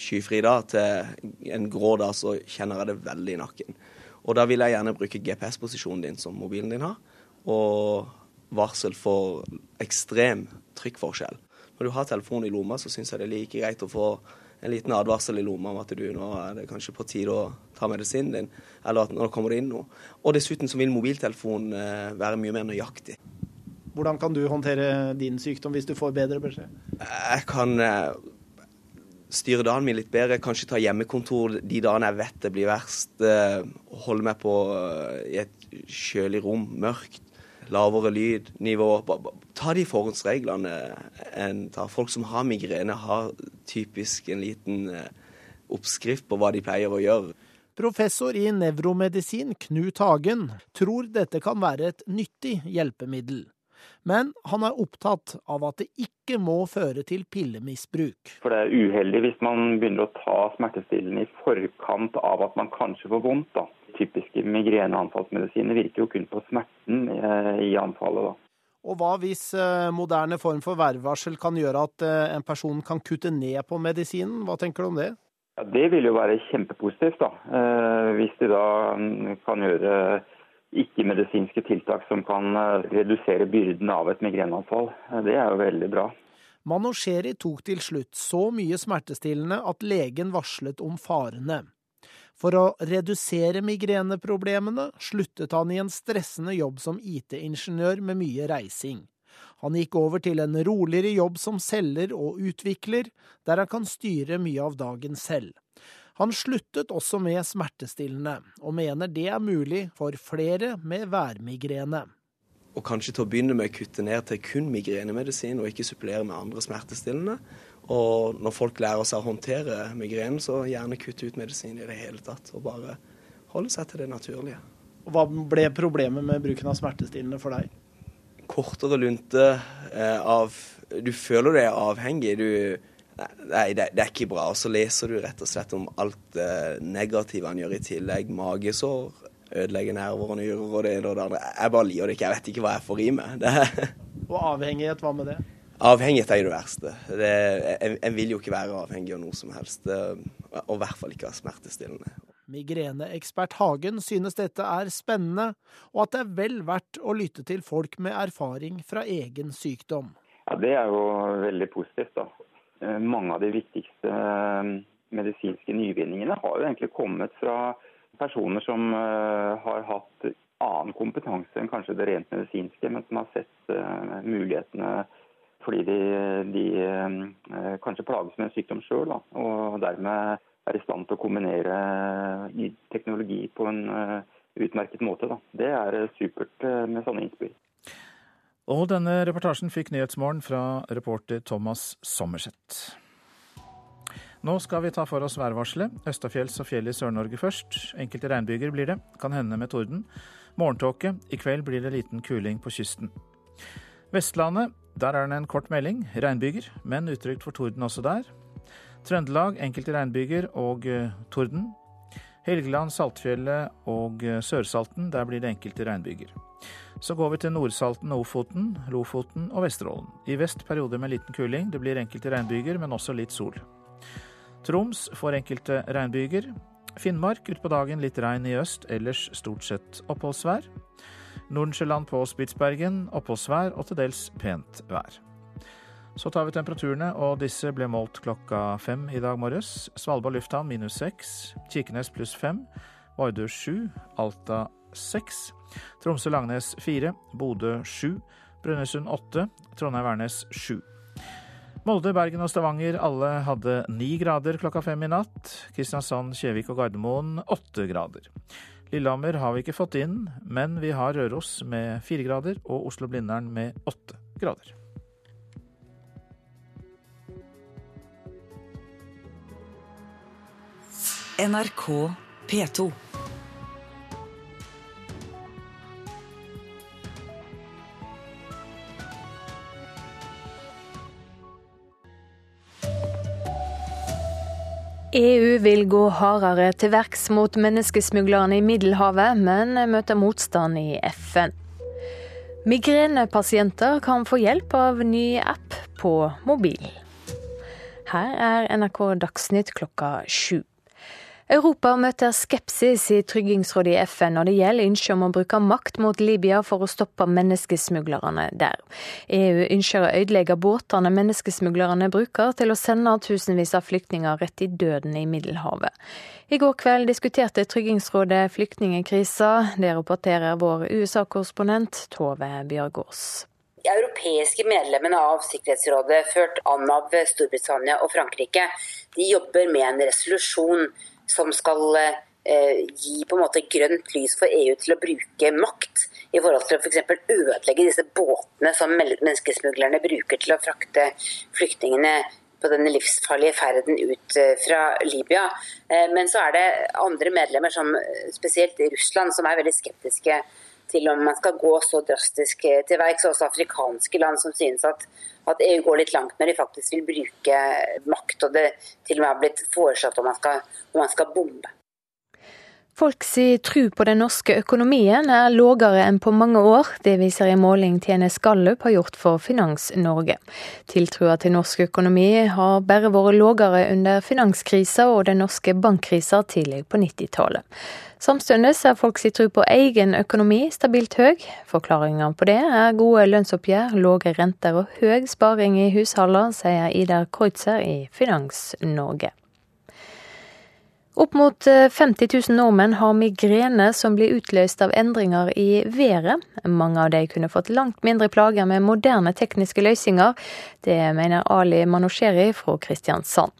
skyfri dag til en grå dag, så kjenner jeg det veldig i nakken. Og da vil jeg gjerne bruke GPS-posisjonen din som mobilen din har, og varsel for ekstrem trykkforskjell. Når du har telefonen i lomma, så syns jeg det er like greit å få en liten advarsel i lomma om at du nå er det kanskje på tide å ta medisinen din, eller at nå kommer det inn noe. Og dessuten så vil mobiltelefonen eh, være mye mer nøyaktig. Hvordan kan du håndtere din sykdom hvis du får bedre beskjed? Jeg kan eh, styre dagen min litt bedre, kanskje ta hjemmekontor de dagene jeg vet det blir verst. Eh, holde meg på i et kjølig rom, mørkt lavere lydnivå. Ta de forhåndsreglene en tar. Folk som har migrene, har typisk en liten eh, oppskrift på hva de pleier å gjøre. Professor i nevromedisin Knut Hagen tror dette kan være et nyttig hjelpemiddel. Men han er opptatt av at det ikke må føre til pillemisbruk. For det er uheldig hvis man begynner å ta smertestillende i forkant av at man kanskje får vondt. da typiske migreneanfallsmedisiner virker jo kun på smerten eh, i anfallet. da. Og hva hvis eh, moderne form for værvarsel kan gjøre at eh, en person kan kutte ned på medisinen? Hva tenker du om det? Ja, Det vil jo være kjempepositivt, da. Hvis de da mm, kan gjøre ikke-medisinske tiltak som kan redusere byrden av et migreneanfall. Det er jo veldig bra. Manosheri tok til slutt så mye smertestillende at legen varslet om farene. For å redusere migreneproblemene sluttet han i en stressende jobb som IT-ingeniør med mye reising. Han gikk over til en roligere jobb som selger og utvikler, der han kan styre mye av dagen selv. Han sluttet også med smertestillende, og mener det er mulig for flere med værmigrene. Og kanskje til å begynne med å kutte ned til kun migrenemedisin, og ikke supplere med andre smertestillende. Og når folk lærer seg å håndtere migrenen, så gjerne kutte ut medisin i det hele tatt. Og bare holde seg til det naturlige. Og Hva ble problemet med bruken av smertestillende for deg? Kortere lunte eh, av Du føler du er avhengig. Du Nei, det, det, er ikke bra. Og så leser du rett og slett om alt det eh, negative han gjør i tillegg. Magesår, ødelegger nerver og nyrer og det ene og det andre. Jeg bare liker det ikke. Jeg vet ikke hva jeg får i meg. og avhengighet, hva med det? Avhengighet er jo det verste. Det, jeg, jeg, vil jo ikke være avhengig av noe som helst. Og i hvert fall ikke av smertestillende. Migreneekspert Hagen synes dette er spennende, og at det er vel verdt å lytte til folk med erfaring fra egen sykdom. Ja, Det er jo veldig positivt. da. Eh, mange av de viktigste eh, medisinske nyvinningene har jo egentlig kommet fra personer som eh, har hatt annen kompetanse enn kanskje det rent medisinske, men som har sett mulighetene fordi de, de kanskje plages med en sykdom sjøl, og dermed er i stand til å kombinere teknologi på en utmerket måte. Da. Det er supert med sånne innspill. Og denne reportasjen fikk Nyhetsmorgen fra reporter Thomas Sommerseth. Nå skal vi ta for oss værvarselet. Østafjells og fjell i Sør-Norge først. Enkelte regnbyger blir det, kan hende med torden. Morgentåke. I kveld blir det liten kuling på kysten. Vestlandet der er det en kort melding. Regnbyger, men utrygt for torden også der. Trøndelag enkelte regnbyger og uh, torden. Helgeland, Saltfjellet og uh, Sørsalten, der blir det enkelte regnbyger. Så går vi til Nordsalten, Ofoten, Lofoten og Vesterålen. I vest perioder med liten kuling. Det blir enkelte regnbyger, men også litt sol. Troms får enkelte regnbyger. Finnmark utpå dagen litt regn i øst, ellers stort sett oppholdsvær. Nordensjøland på Spitsbergen oppholdsvær og til dels pent vær. Så tar vi temperaturene, og disse ble målt klokka fem i dag morges. Svalbard lufthavn minus seks, Kirkenes pluss fem, Vardø sju, Alta seks, Tromsø-Langnes fire, Bodø sju, Brønnøysund åtte, Trondheim-Værnes sju. Molde, Bergen og Stavanger alle hadde ni grader klokka fem i natt. Kristiansand, Kjevik og Gardermoen åtte grader. Lillehammer har vi ikke fått inn, men vi har Røros med fire grader og Oslo-Blindern med åtte grader. NRK P2. EU vil gå hardere til verks mot menneskesmuglerne i Middelhavet, men møter motstand i FN. Migrenepasienter kan få hjelp av ny app på mobil. Her er NRK Dagsnytt klokka sju. Europa møter skepsis i Tryggingsrådet i FN når det gjelder ønsket om å bruke makt mot Libya for å stoppe menneskesmuglerne der. EU ønsker å ødelegge båtene menneskesmuglerne bruker til å sende tusenvis av flyktninger rett i døden i Middelhavet. I går kveld diskuterte Tryggingsrådet flyktningkrisa. Det rapporterer vår USA-korrespondent Tove Bjørgaas. De europeiske medlemmene av Sikkerhetsrådet, ført an av Storbritannia og Frankrike, de jobber med en resolusjon som skal eh, gi på en måte grønt lys for EU til å bruke makt i forhold til å f.eks. ødelegge disse båtene som menneskesmuglerne bruker til å frakte flyktningene på denne livsfarlige ferden ut eh, fra Libya. Eh, men så er det andre medlemmer, som spesielt i Russland, som er veldig skeptiske til om man skal gå så drastisk til verks. Også afrikanske land som synes at, at, EU går litt langt når de faktisk vil bruke makt. Og det til og med har blitt foreslått om man skal, om man skal bombe. Folks tru på den norske økonomien er lågere enn på mange år. Det viser en måling TNS Gallup har gjort for Finans Norge. Tiltrua til norsk økonomi har bare vært lågere under finanskrisa og den norske bankkrisa tidlig på 90-tallet. Samtidig er folk si tru på egen økonomi stabilt høy. Forklaringa på det er gode lønnsoppgjør, lave renter og høy sparing i husholdene, sier Idar Kreutzer i Finans Norge. Opp mot 50 eh, 000 nordmenn har migrene som blir utløst av endringer i været. Mange av de kunne fått langt mindre plager med moderne tekniske løsninger. Det mener Ali Manosheri fra Kristiansand.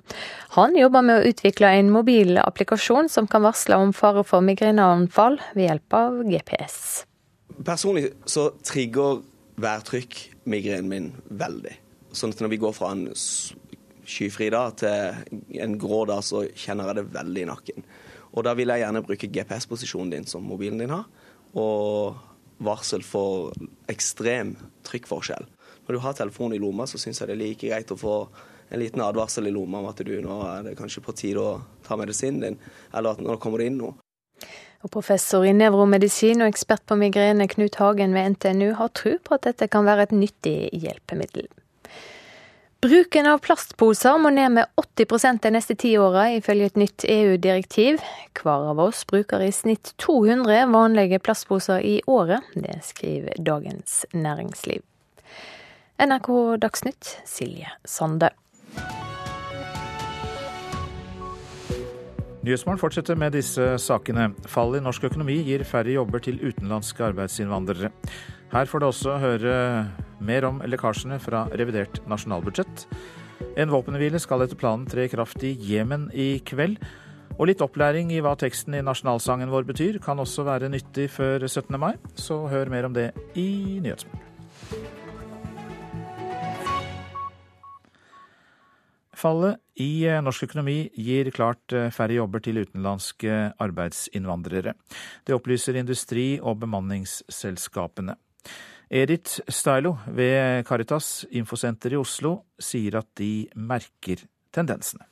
Han jobber med å utvikle en mobil applikasjon som kan varsle om fare for migreneanfall ved hjelp av GPS. Personlig så trigger værtrykk migrenen min veldig. Sånn at når vi går fra en skyfri dag til en grå dag, så kjenner jeg det veldig i nakken. Og da vil jeg gjerne bruke GPS-posisjonen din som mobilen din har, og varsel for ekstrem trykkforskjell. Når du har telefonen i lomma, så syns jeg det er like greit å få en liten advarsel i lomma om at du nå er det kanskje på tide å ta medisinen din, eller at nå kommer det inn noe. Og professor i nevromedisin og ekspert på migrene Knut Hagen ved NTNU har tro på at dette kan være et nyttig hjelpemiddel. Bruken av plastposer må ned med 80% de neste ti åra, ifølge et nytt EU-direktiv. Hver av oss bruker i snitt 200 vanlige plastposer i året. Det skriver Dagens Næringsliv. NRK Dagsnytt, Silje Sande. Nyhetsmorgen fortsetter med disse sakene. Fallet i norsk økonomi gir færre jobber til utenlandske arbeidsinnvandrere. Her får du også høre mer om lekkasjene fra revidert nasjonalbudsjett. En våpenhvile skal etter planen tre i kraft i Jemen i kveld. Og litt opplæring i hva teksten i nasjonalsangen vår betyr, kan også være nyttig før 17. mai. Så hør mer om det i Nyhetsmorgen. Fallet i norsk økonomi gir klart færre jobber til utenlandske arbeidsinnvandrere. Det opplyser industri- og bemanningsselskapene. Edith Stylo ved Caritas infosenter i Oslo sier at de merker tendensene.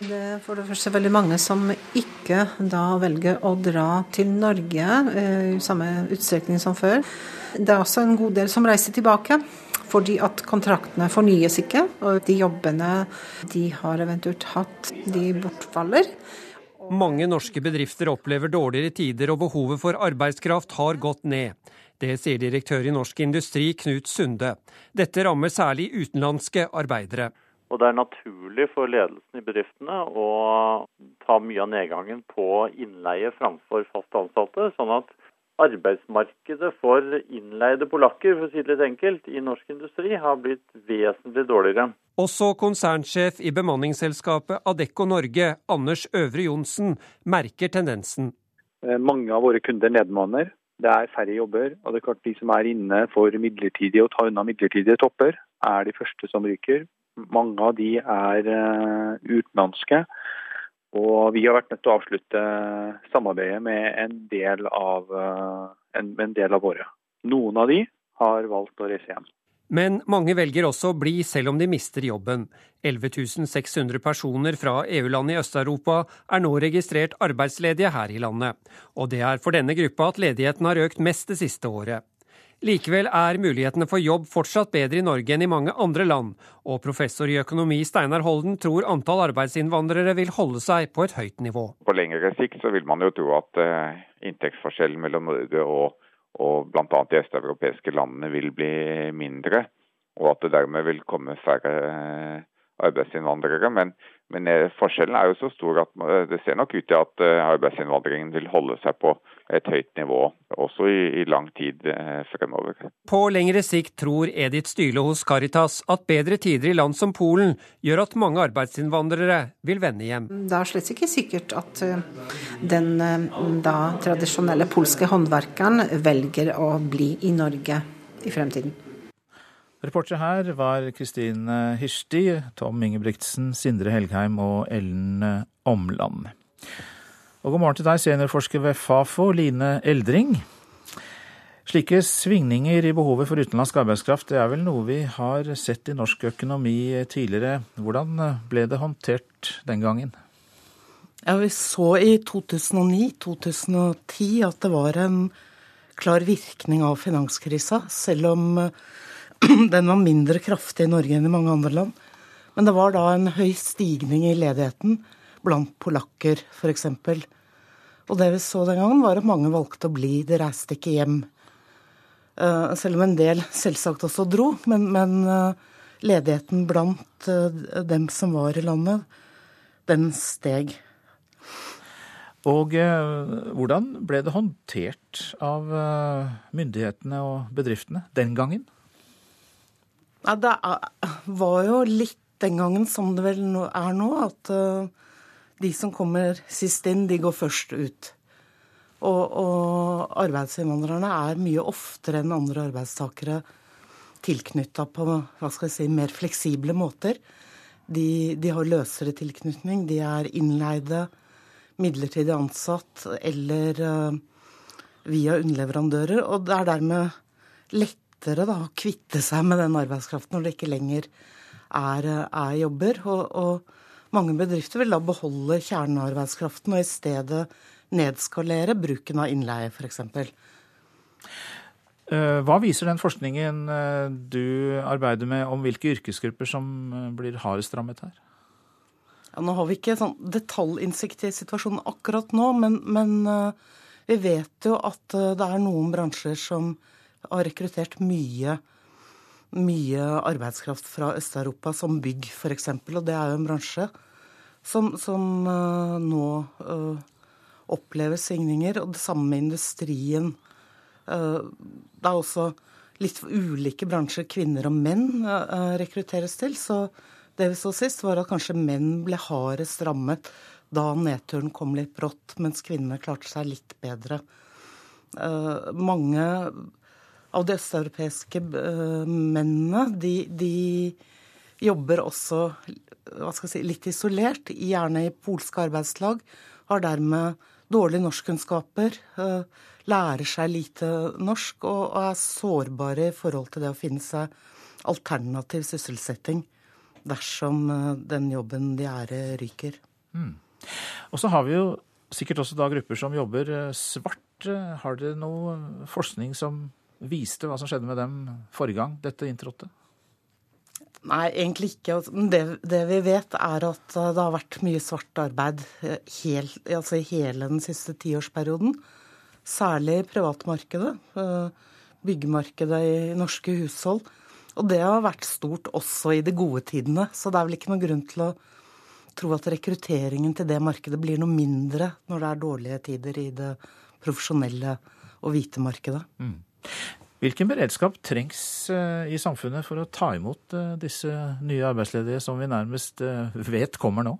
Det er for det første veldig mange som ikke da velger å dra til Norge eh, i samme utstrekning som før. Det er også en god del som reiser tilbake, fordi at kontraktene fornyes ikke. Og de jobbene de har eventuelt hatt, de bortfaller. Mange norske bedrifter opplever dårligere tider, og behovet for arbeidskraft har gått ned. Det sier direktør i Norsk Industri, Knut Sunde. Dette rammer særlig utenlandske arbeidere. Og Det er naturlig for ledelsen i bedriftene å ta mye av nedgangen på innleie framfor fast ansatte, sånn at arbeidsmarkedet for innleide polakker for å si det litt enkelt, i norsk industri har blitt vesentlig dårligere. Også konsernsjef i bemanningsselskapet Adecco Norge, Anders Øvre Johnsen, merker tendensen. Eh, mange av våre kunder nedmanner. Det er færre jobber. og det er klart De som er inne for midlertidige å ta unna midlertidige topper, er de første som ryker. Mange av de er uh, utenlandske. Og vi har vært nødt til å avslutte samarbeidet med en del av, en, en del av våre. Noen av de har valgt å reise hjem. Men mange velger også å bli selv om de mister jobben. 11 600 personer fra EU-land i Øst-Europa er nå registrert arbeidsledige her i landet. Og det er for denne gruppa at ledigheten har økt mest det siste året. Likevel er mulighetene for jobb fortsatt bedre i Norge enn i mange andre land, og professor i økonomi Steinar Holden tror antall arbeidsinnvandrere vil holde seg på et høyt nivå. På lengre sikt vil man jo tro at uh, inntektsforskjellen mellom Norge og og bl.a. de østeuropeiske landene vil bli mindre. Og at det dermed vil komme færre eh, arbeidsinnvandrere. Men, men, eh, forskjellen er jo så stor at eh, det ser nok ut til at arbeidsinnvandringen vil holde seg på et høyt nivå også i, i lang tid fremover. På lengre sikt tror Edith Style hos Caritas at bedre tider i land som Polen gjør at mange arbeidsinnvandrere vil vende hjem. Det er slett ikke sikkert at den da tradisjonelle polske håndverkeren velger å bli i Norge i fremtiden. Reportere her var Kristine Hirsti, Tom Ingebrigtsen, Sindre Helgheim og Ellen Omland. Og god morgen til deg, seniorforsker ved Fafo, Line Eldring. Slike svingninger i behovet for utenlandsk arbeidskraft, det er vel noe vi har sett i norsk økonomi tidligere. Hvordan ble det håndtert den gangen? Ja, Vi så i 2009-2010 at det var en klar virkning av finanskrisa, selv om [CLEARS THROAT] den var mindre kraftig i Norge enn i mange andre land. Men det var da en høy stigning i ledigheten blant polakker, f.eks. Og det vi så den gangen, var at mange valgte å bli. De reiste ikke hjem. Eh, selv om en del selvsagt også dro. Men, men eh, ledigheten blant eh, dem som var i landet, den steg. Og hvordan ble det håndtert av myndighetene og bedriftene den gangen? Ja, det var jo litt den gangen som det vel er nå, at uh, de som kommer sist inn, de går først ut. Og, og arbeidsinnvandrerne er mye oftere enn andre arbeidstakere tilknytta på hva skal jeg si, mer fleksible måter. De, de har løsere tilknytning. De er innleide, midlertidig ansatt eller uh, via underleverandører. Og det er dermed lett lettere da, å kvitte seg med den arbeidskraften når det ikke lenger er, er jobber. Og, og, mange bedrifter vil da beholde kjernearbeidskraften og i stedet nedskalere bruken av innleie, f.eks. Eh, hva viser den forskningen eh, du arbeider med om hvilke yrkesgrupper som eh, blir hardest rammet her? Ja, nå har vi ikke sånn detaljinnsikt i situasjonen akkurat nå, men, men vi vet jo at det er noen bransjer som har rekruttert mye, mye arbeidskraft fra Øst-Europa, som bygg f.eks. Og det er jo en bransje som, som uh, nå uh, opplever svingninger. Og det samme med industrien. Uh, det er også litt ulike bransjer kvinner og menn rekrutteres til. Så det vi så sist, var at kanskje menn ble hardest rammet da nedturen kom litt brått, mens kvinnene klarte seg litt bedre. mange av de østeuropeiske uh, mennene, de, de, jobber også si, litt isolert, gjerne i polske arbeidslag. Har dermed dårlige norskkunnskaper, uh, lærer seg lite norsk og, er sårbare i forhold til det å finne seg alternativ sysselsetting dersom uh, den jobben de er ryker. Mm. Og så har vi jo sikkert også da grupper som jobber svart. Har dere noe forskning som viste hva som skjedde med dem forrige gang dette inntrådte? Nei, egentlig ikke. Altså, det, det, vi vet, er at eh, det har vært mye svart arbeid eh, helt, altså i hele den siste tiårsperioden. Særlig i privatmarkedet. Eh, byggemarkedet i norske hushold. Og det har vært stort også i de gode tidene. Så det er vel ikke noen grunn til å tro at rekrutteringen til det markedet blir noe mindre når det er dårlige tider i det profesjonelle og hvite markedet. Mm. Hvilken beredskap trengs eh, i samfunnet for å ta imot eh, disse nye arbeidsledige som vi nærmest eh, vet kommer nå?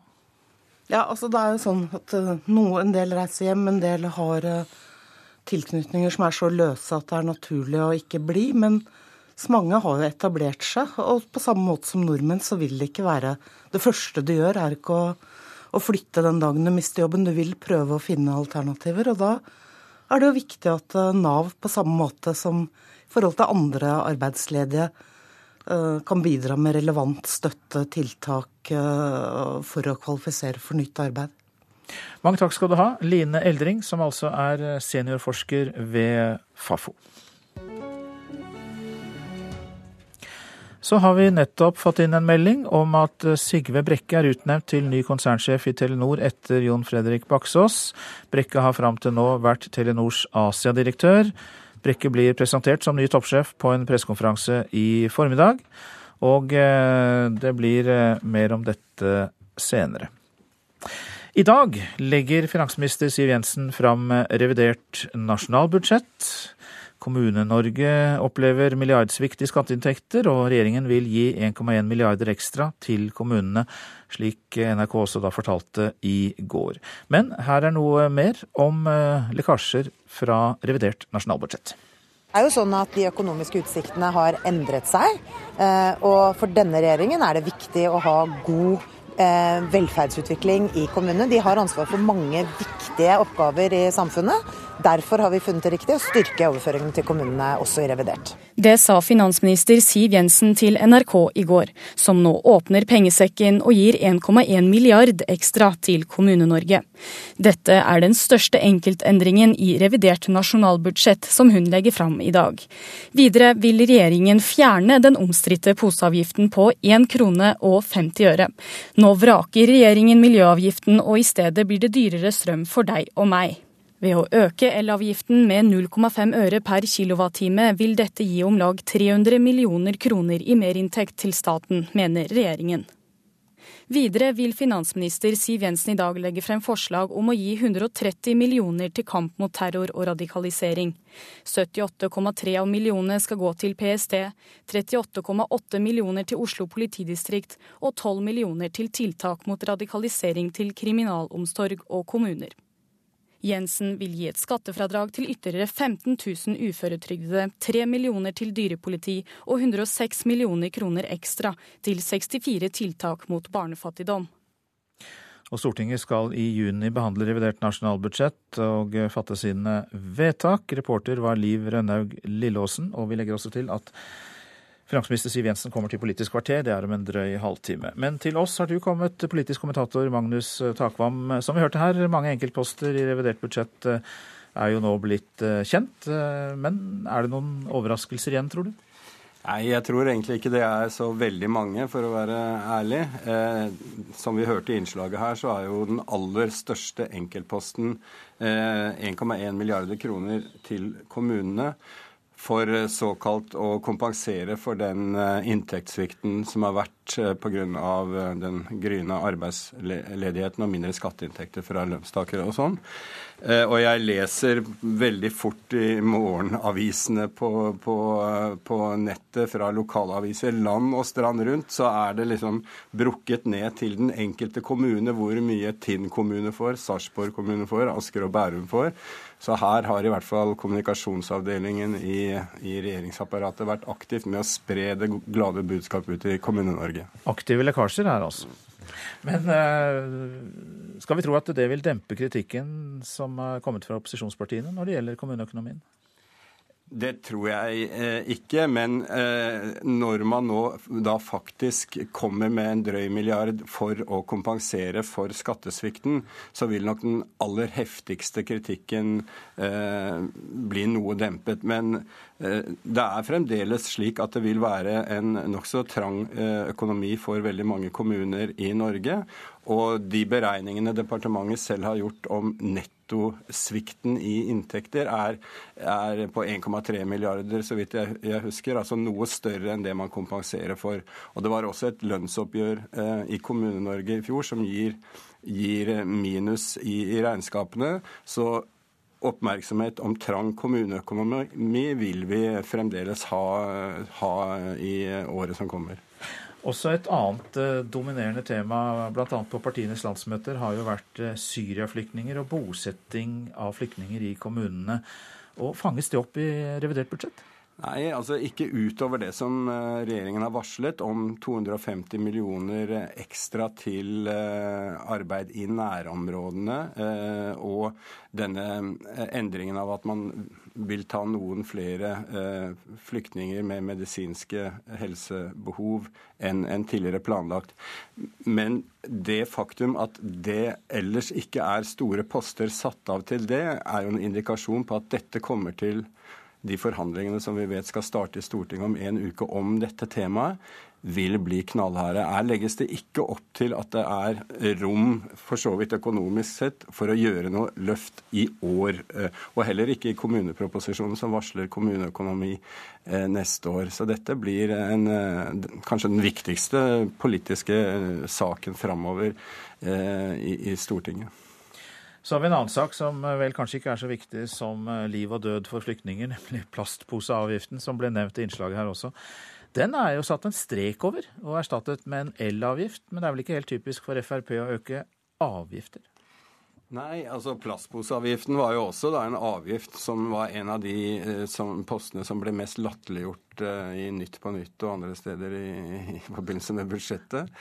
Ja, altså det er jo sånn at noe, en del reiser hjem, en del har tilknytninger som er så løse at det er naturlig å ikke bli. Men mange har jo etablert seg, og på samme måte som nordmenn så vil det ikke være Det første du gjør, er ikke å å flytte den dagen du mister jobben. Du vil prøve å finne alternativer. Og da er det jo viktig at eh, Nav, på samme måte som i forhold til andre arbeidsledige, eh, kan bidra med relevant støtte, tiltak eh, for å kvalifisere for nytt arbeid. Mange takk skal du ha, Line Eldring, som altså er seniorforsker ved Fafo. Så har vi nettopp fått inn en melding om at Sigve Brekke er utnevnt til ny konsernsjef i Telenor etter Jon Fredrik Baksås. Brekke har fram til nå vært Telenors Asia-direktør. Brekke blir presentert som ny toppsjef på en pressekonferanse i formiddag. Og eh, det blir eh, mer om dette senere. I dag legger finansminister Siv Jensen fram revidert nasjonalbudsjett. Kommune-Norge opplever milliardsvikt i skatteinntekter, og regjeringen vil gi 1,1 milliarder ekstra til kommunene, slik NRK også da fortalte i går. Men her er noe mer om eh, lekkasjer fra revidert nasjonalbudsjett. Det er jo sånn at De økonomiske utsiktene har endret seg. Eh, og For denne regjeringen er det viktig å ha god Eh, velferdsutvikling i kommunene. De har ansvar for mange viktige oppgaver i samfunnet. Derfor har vi funnet det riktig å styrke overføringene til kommunene også i revidert. Det sa finansminister Siv Jensen til NRK i går, som nå åpner pengesekken og gir 1,1 milliard ekstra til Kommune-Norge. Dette er den største enkeltendringen i revidert nasjonalbudsjett som hun legger fram i dag. Videre vil regjeringen fjerne den omstridte poseavgiften på 1 krone og 50 øre. Nå vraker regjeringen miljøavgiften, og i stedet blir det dyrere strøm for deg og meg. Ved å øke elavgiften med 0,5 øre per kilowattime vil dette gi om lag 300 millioner kroner i merinntekt til staten, mener regjeringen. Videre vil finansminister Siv Jensen i dag legge frem forslag om å gi 130 millioner til kamp mot terror og radikalisering. 78,3 av millionene skal gå til PST, 38,8 millioner til Oslo politidistrikt og 12 millioner til tiltak mot radikalisering til kriminalomsorg og kommuner. Jensen vil gi et skattefradrag til ytterligere 15 000 uføretrygdede, 3 millioner til dyrepoliti og 106 millioner kroner ekstra til 64 tiltak mot barnefattigdom. Og Stortinget skal i juni behandle revidert nasjonalbudsjett og fatte sine vedtak. Reporter var Liv Rønnaug Lilleåsen, og vi legger også til at Finansminister Siv Jensen kommer til Politisk kvarter, det er om en drøy halvtime. Men til oss har du kommet, politisk kommentator Magnus Takvam. Som vi hørte her, mange enkeltposter i revidert budsjett eh, er jo nå blitt eh, kjent. Eh, men er det noen overraskelser igjen, tror du? Nei, jeg tror egentlig ikke det er så veldig mange, for å være ærlig. Eh, som vi hørte i innslaget her, så er jo den aller største enkeltposten eh, 1,1 milliarder kroner til kommunene for eh, såkalt å kompensere for den eh, inntektssvikten som har vært eh, pga. den gryende arbeidsledigheten og mindre skatteinntekter fra lønnstakere og sånn. Og jeg leser veldig fort i morgenavisene på, på, på, nettet fra lokalaviser land og strand rundt, så er det liksom brukket ned til den enkelte kommune hvor mye Tinn kommune får, Sarpsborg kommune får, Asker og Bærum får. Så her har i hvert fall kommunikasjonsavdelingen i, i regjeringsapparatet vært aktivt med å spre det glade budskapet ut i Kommune-Norge. Aktive lekkasjer her, altså. Men uh, skal vi tro at det vil dempe kritikken som er kommet fra opposisjonspartiene når det gjelder kommuneøkonomien? Det tror jeg eh, ikke. Men eh, når man nå da faktisk kommer med en drøy milliard for å kompensere for skattesvikten, så vil nok den aller heftigste kritikken eh, bli noe dempet. Men det er fremdeles slik at det vil være en nokså trang økonomi for veldig mange kommuner i Norge. Og de beregningene departementet selv har gjort om nettosvikten i inntekter, er, er på 1,3 milliarder, så vidt jeg, jeg, husker. Altså noe større enn det man kompenserer for. Og det var også et lønnsoppgjør eh, i Kommune-Norge i fjor som gir, gir minus i, i regnskapene. Så oppmerksomhet om trang kommuneøkonomi vil vi fremdeles ha, ha i året som kommer. Også et annet eh, dominerende tema, bl.a. på partienes landsmøter, har jo vært eh, og bosetting av flyktninger i kommunene. Og Fanges det opp i revidert budsjett? Nei, altså ikke utover det som eh, regjeringen har varslet om 250 millioner ekstra til eh, arbeid i nærområdene. Eh, og denne endringen av at man vil ta noen flere flyktninger med medisinske helsebehov enn tidligere planlagt. Men det faktum at det ellers ikke er store poster satt av til det, er jo en indikasjon på at dette kommer til de forhandlingene som vi vet skal starte i Stortinget om en uke om dette temaet, vil bli knallharde. Her legges det ikke opp til at det er rom, for så vidt økonomisk sett, for å gjøre noe løft i år. Eh, og heller ikke i kommuneproposisjonen som varsler kommuneøkonomi eh, neste år. Så dette blir en, eh, kanskje den viktigste politiske saken framover i, Stortinget. Så har vi en annen sak som eh, vel kanskje ikke er så viktig som eh, liv og død for flyktninger, [LAUGHS] nemlig plastposeavgiften, som ble nevnt i innslaget her også. Den er jo satt en strek over og erstattet med en elavgift, men det er vel ikke helt typisk for Frp å øke avgifter? Nei, altså plastposeavgiften var jo også da en avgift som var en av de eh, som, postene som ble mest latterliggjort eh, i Nytt på Nytt og andre steder i, i [LAUGHS] forbindelse med budsjettet.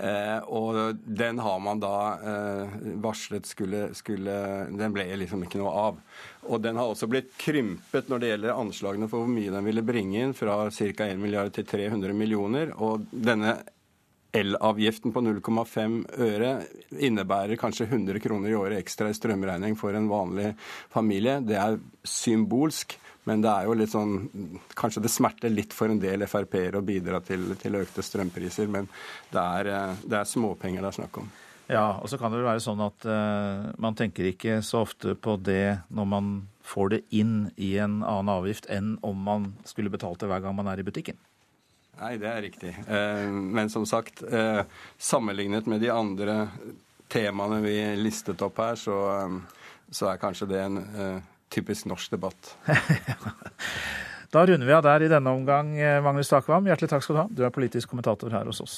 Eh, og den har man da eh, varslet skulle, skulle Den ble liksom ikke noe av. Og den har også blitt krympet når det gjelder anslagene for hvor mye den ville bringe inn, fra ca. 1 milliard til 300 millioner. Og denne elavgiften på 0,5 øre innebærer kanskje 100 kroner i året ekstra i strømregning for en vanlig familie. Det er symbolsk, men det er jo litt sånn Kanskje det smerter litt for en del Frp-er å bidra til, til, økte strømpriser, men det er, det er småpenger det er snakk om. Ja, og så kan det vel være sånn at uh, man tenker ikke så ofte på det når man får det inn i en annen avgift, enn om man skulle betalt det hver gang man er i butikken. Nei, det er riktig. Eh, men som sagt, eh, sammenlignet med de andre temaene vi listet opp her, så, eh, så er kanskje det en typisk norsk debatt. [LAUGHS] da runder vi av der i denne omgang, Magnus Takvam. Hjertelig takk skal du ha. Du er politisk kommentator her hos oss.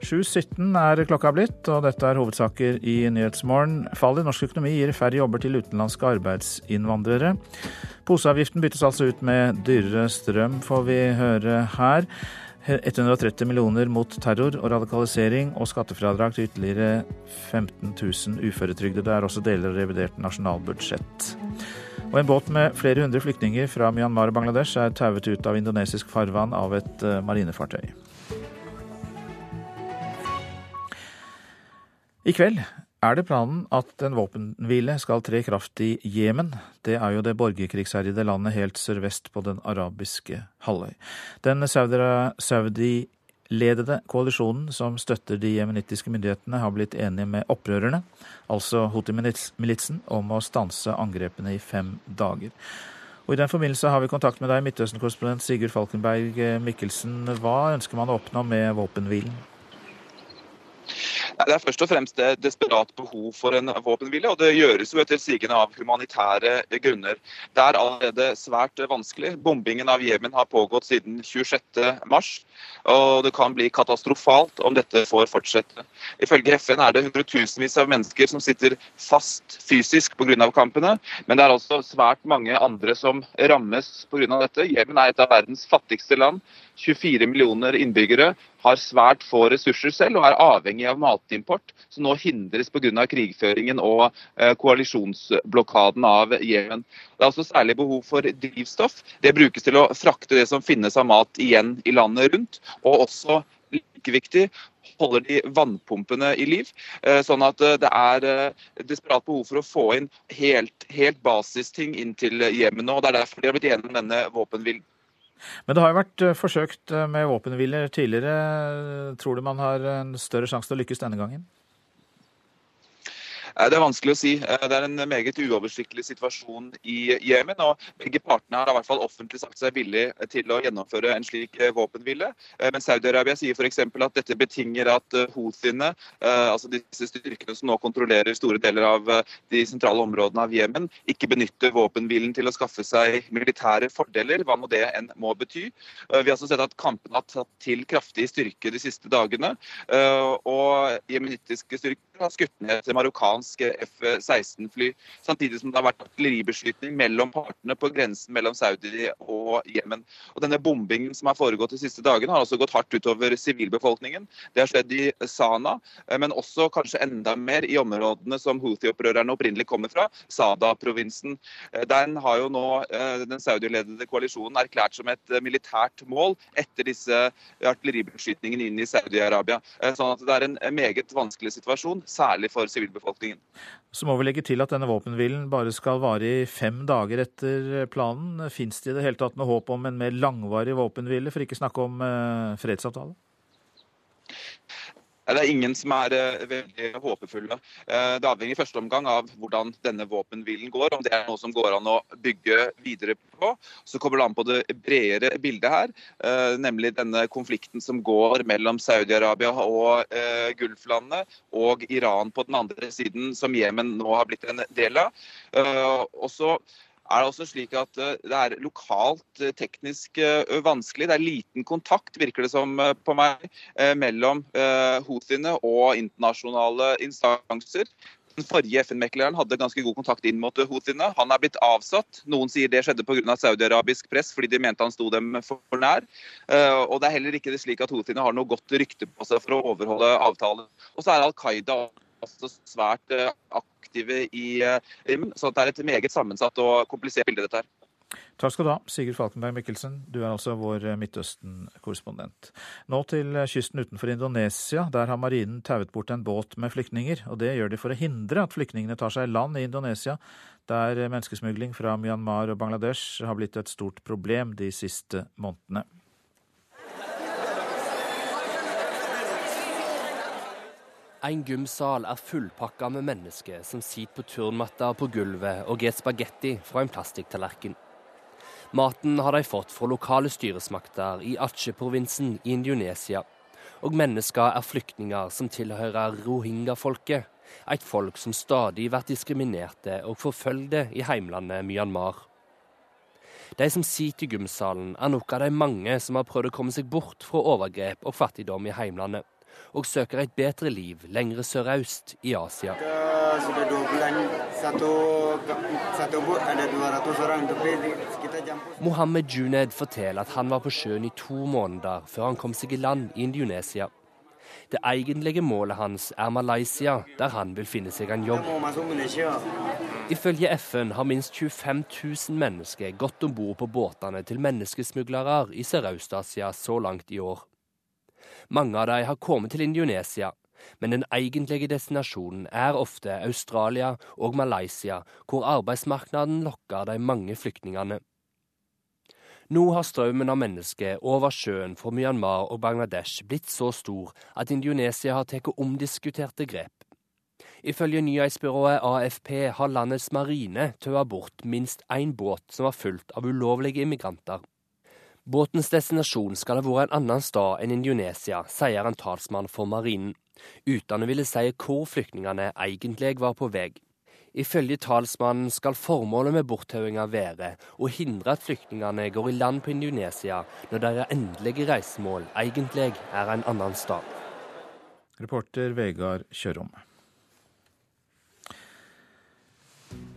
7.17 er klokka blitt, og dette er hovedsaker i Nyhetsmorgen. Fall i norsk økonomi gir færre jobber til utenlandske arbeidsinnvandrere. Poseavgiften byttes altså ut med dyrere strøm, får vi høre her. 130 millioner mot terror og radikalisering, og skattefradrag til ytterligere 15 000 uføretrygdede er også deler av revidert nasjonalbudsjett. Og En båt med flere hundre flyktninger fra Myanmar og Bangladesh er tauet ut av indonesisk farvann av et eh, marinefartøy. I kveld er det planen at en våpenhvile skal tre i kraft i Jemen. Det er jo det borgerkrigsherjede landet helt sørvest på den arabiske halvøy. Den saudi-ledede koalisjonen som støtter de jemenittiske myndighetene, har blitt enige med opprørerne, altså Houthi-militsen, om å stanse angrepene i fem dager. Og I den forbindelse har vi kontakt med deg, Midtøsten-korrespondent Sigurd Falkenberg Mikkelsen. Hva ønsker man å oppnå med våpenhvilen? Det er først og fremst et desperat behov for en våpenhvile, og det gjøres jo etter sigende av humanitære grunner. Det er allerede svært vanskelig. Bombingen av Jemen har pågått siden 26.3, og det kan bli katastrofalt om dette får fortsette. Ifølge FN er det hundretusenvis av mennesker som sitter fast fysisk pga. kampene, men det er altså svært mange andre som rammes pga. dette. Jemen er et av verdens fattigste land. 24 millioner innbyggere, har svært få ressurser selv og er avhengig av matimport, som nå hindres pga. krigføringen og eh, koalisjonsblokaden av Jemen. Det er også særlig behov for drivstoff. Det brukes til å frakte det som finnes av mat igjen i landet rundt. og også like viktig, holder de vannpumpene i liv. Eh, sånn at eh, det er desperat behov for å få inn helt, helt basisting inn til Jemen nå. og Det er derfor de har blitt enige om denne våpenhvilen. Men det har jo vært eh, forsøkt eh, med våpenhviler tidligere. Tror du man har en større sjanse til å lykkes denne gangen? Det er vanskelig å si. Eh, det er en meget uoversiktlig situasjon i Jemen. og Begge partene har i hvert fall offentlig sagt seg villig til å gjennomføre en slik eh, våpenhvile. Eh, men Saudi-Arabia sier f.eks. at dette betinger at houthiene, altså disse styrkene som nå kontrollerer store deler av de sentrale områdene av Jemen, ikke benytter våpenhvilen til å skaffe seg militære fordeler, hva nå det enn må bety. Vi har også sett at kampene har tatt til kraftig styrke de siste dagene. og Jemenittiske styrker har skutt ned et marokkansk F-16-fly. Samtidig som det har vært artilleribeskytning mellom partene på grensen mellom Saudi og Jemen. Og denne bombingen som har foregått de siste dagene, har også gått hardt utover sivilbefolkningen. Det har skjedd i Sana, men også kanskje enda mer i områdene som Houthi-opprørerne opprinnelig kommer fra, Sada-provinsen. Den har jo nå den saudi-ledede koalisjonen erklært som et militært mål etter disse artilleribeskytningene inn i Saudi-Arabia. Sånn at det er en meget vanskelig situasjon, særlig for sivilbefolkningen. Så må vi legge til at denne våpenhvilen bare skal vare i fem dager etter planen. Fins det i det hele tatt noe håp om en mer langvarig våpenhvile, for ikke snakke om eh, fredsavtale? Det er ingen som er uh, veldig håpefulle. Uh, det avhenger i første omgang av hvordan denne våpenhvilen går, om det er noe som går an å bygge videre på. Så kommer det an på det bredere bildet her, uh, nemlig denne konflikten som går mellom Saudi-Arabia og Gulflandene og Iran på den andre siden, som Jemen nå har blitt en del av. Og så er det også slik at eh, det er lokalt eh, teknisk eh, vanskelig. Det er liten kontakt, virker det som på meg, mellom Houthiene og internasjonale instanser. Den forrige FN-mekleren hadde ganske god kontakt inn mot Houthiene. Han er blitt avsatt. Noen sier det skjedde pga. saudi-arabisk press, fordi de mente han sto dem for nær. Og det er heller ikke slik at Houthiene har noe godt rykte på seg for å overholde avtalen. Og så er Al Qaida også svært aktive i Rim. Så det er et meget sammensatt og komplisert bilde, dette her. Takk skal du ha, Sigurd Falkenberg Mikkelsen. Du er altså vår Midtøsten-korrespondent. Nå til kysten utenfor Indonesia. Der har marinen tauet bort en båt med flyktninger. Og det gjør de for å hindre at flyktningene tar seg i land i Indonesia, der menneskesmugling fra Myanmar og Bangladesh har blitt et stort problem de siste månedene. En gymsal er fullpakka med mennesker som sitter på turnmatter på gulvet og spiser spagetti fra en plastikktallerken. Maten har de fått fra lokale styresmakter i Aceh-provinsen i Indonesia. Og mennesker er flyktninger som tilhører rohingya-folket, et folk som stadig blir diskriminerte og forfølgde i heimlandet Myanmar. De som sitter i gymsalen, er noen av de mange som har prøvd å komme seg bort fra overgrep og fattigdom i heimlandet og søker et bedre liv lengre sørøst i Asia. Mohammed Juned forteller at han var på sjøen i to måneder før han kom seg i land i Indonesia. Det egentlige målet hans er Malaysia, der han vil finne seg en jobb. Ifølge FN har minst 25 000 mennesker gått om bord på båtene til menneskesmuglere i Sørøst-Asia så langt i år. Mange av dem har kommet til Indonesia, men den egentlige destinasjonen er ofte Australia og Malaysia, hvor arbeidsmarkedet lokker de mange flyktningene. Nå har strømmen av mennesker over sjøen fra Myanmar og Bangladesh blitt så stor at Indonesia har tatt omdiskuterte grep. Ifølge nyhetsbyrået AFP har landets marine tøa bort minst én båt som var fullt av ulovlige immigranter. Båtens destinasjon skal ha vært en annen sted enn Indonesia, sier en talsmann for marinen, uten å ville si hvor flyktningene egentlig var på vei. Ifølge talsmannen skal formålet med borttauinga være å hindre at flyktningene går i land på Indonesia når deres endelige reisemål egentlig er en annen sted. Reporter Vegard Kjørom.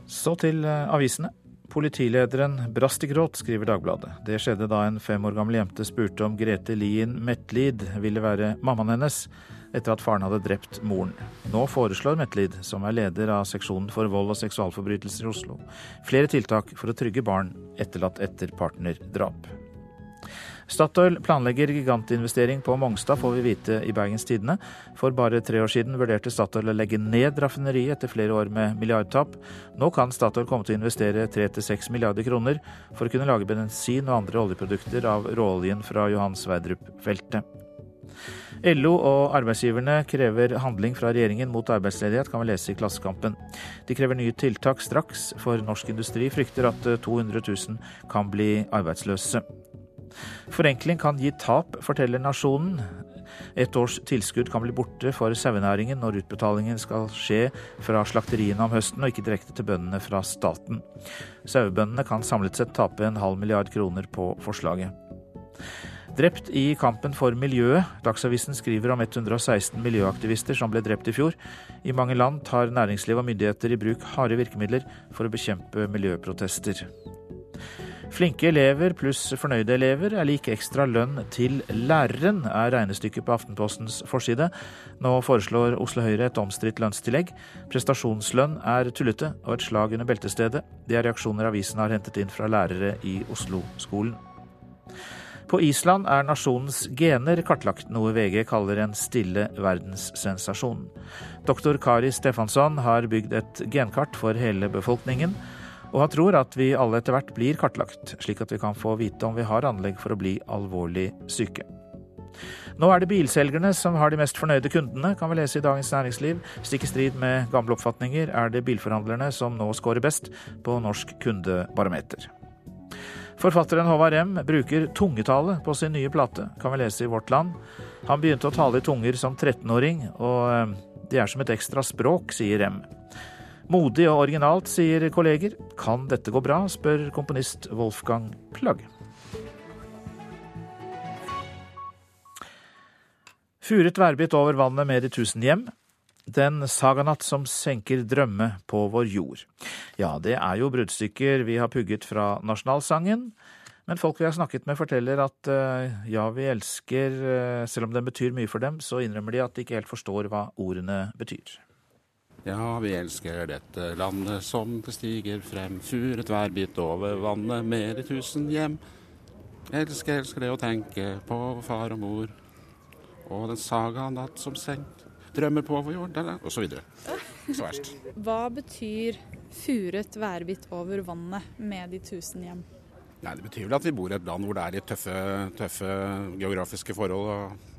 Så til eh, avisene. Politilederen brast i gråt, skriver Dagbladet. Det skjedde da en fem år gammel jente spurte om Grete Lien Metlid ville være mammaen hennes, etter at faren hadde drept moren. Nå foreslår Metlid, som er leder av seksjonen for vold og seksualforbrytelser i Oslo, flere tiltak for å trygge barn etterlatt etter partnerdrap. Statoil planlegger gigantinvestering på Mongstad, får vi vite i Bergens Tidende. For bare tre år siden vurderte Statoil å legge ned raffineriet etter flere år med milliardtap. Nå kan Statoil komme til å investere 3-6 milliarder kroner for å kunne lage bensin og andre oljeprodukter av råoljen fra Johan Sverdrup-feltet. LO og arbeidsgiverne krever handling fra regjeringen mot arbeidsledighet, kan vi lese i Klassekampen. De krever nye tiltak straks, for norsk industri frykter at 200 000 kan bli arbeidsløse. Forenkling kan gi tap, forteller Nasjonen. Et års tilskudd kan bli borte for sauenæringen når utbetalingen skal skje fra slakteriene om høsten, og ikke direkte til bøndene fra staten. Sauebøndene kan samlet sett tape en halv milliard kroner på forslaget. Drept i kampen for miljøet. Dagsavisen skriver om 116 miljøaktivister som ble drept i fjor. I mange land tar næringsliv og myndigheter i bruk harde virkemidler for å bekjempe miljøprotester. Flinke elever pluss fornøyde elever er lik ekstra lønn til læreren, er regnestykket på Aftenpostens forside. Nå foreslår Oslo Høyre et omstridt lønnstillegg. Prestasjonslønn er tullete og et slag under beltestedet. Det er reaksjoner avisen har hentet inn fra lærere i Oslo-skolen. På Island er nasjonens gener kartlagt, noe VG kaller en stille verdenssensasjon. Doktor Kari Stefansson har bygd et genkart for hele befolkningen. Og han tror at vi alle etter hvert blir kartlagt, slik at vi kan få vite om vi har anlegg for å bli alvorlig syke. Nå er det bilselgerne som har de mest fornøyde kundene, kan vi lese i Dagens Næringsliv. Stikk i strid med gamle oppfatninger er det bilforhandlerne som nå scorer best på Norsk kundebarometer. Forfatteren Håvard Rem bruker tungetale på sin nye plate, kan vi lese i Vårt Land. Han begynte å tale i tunger som 13-åring, og eh, det er som et ekstra språk, sier Rem. Modig og originalt, sier kolleger. Kan dette gå bra, spør komponist Wolfgang Plagg. Furet værbitt over vannet med de tusen hjem. Den saganatt som senker drømme på vår jord. Ja, det er jo bruddstykker vi har pugget fra nasjonalsangen. Men folk vi har snakket med, forteller at uh, ja, vi elsker, uh, selv om den betyr mye for dem, så innrømmer de at de ikke helt forstår hva ordene betyr. Ja, vi elsker dette landet som det stiger frem, furet værbitt over vannet med de tusen hjem. Elsker, elsker det å tenke på far og mor, og den saga natt som senkt. drømmer på vår jord, og så videre. Så verst. [LAUGHS] Hva betyr furet værbitt over vannet med de tusen hjem? Nei, Det betyr vel at vi bor i et land hvor det er litt tøffe, tøffe geografiske forhold og,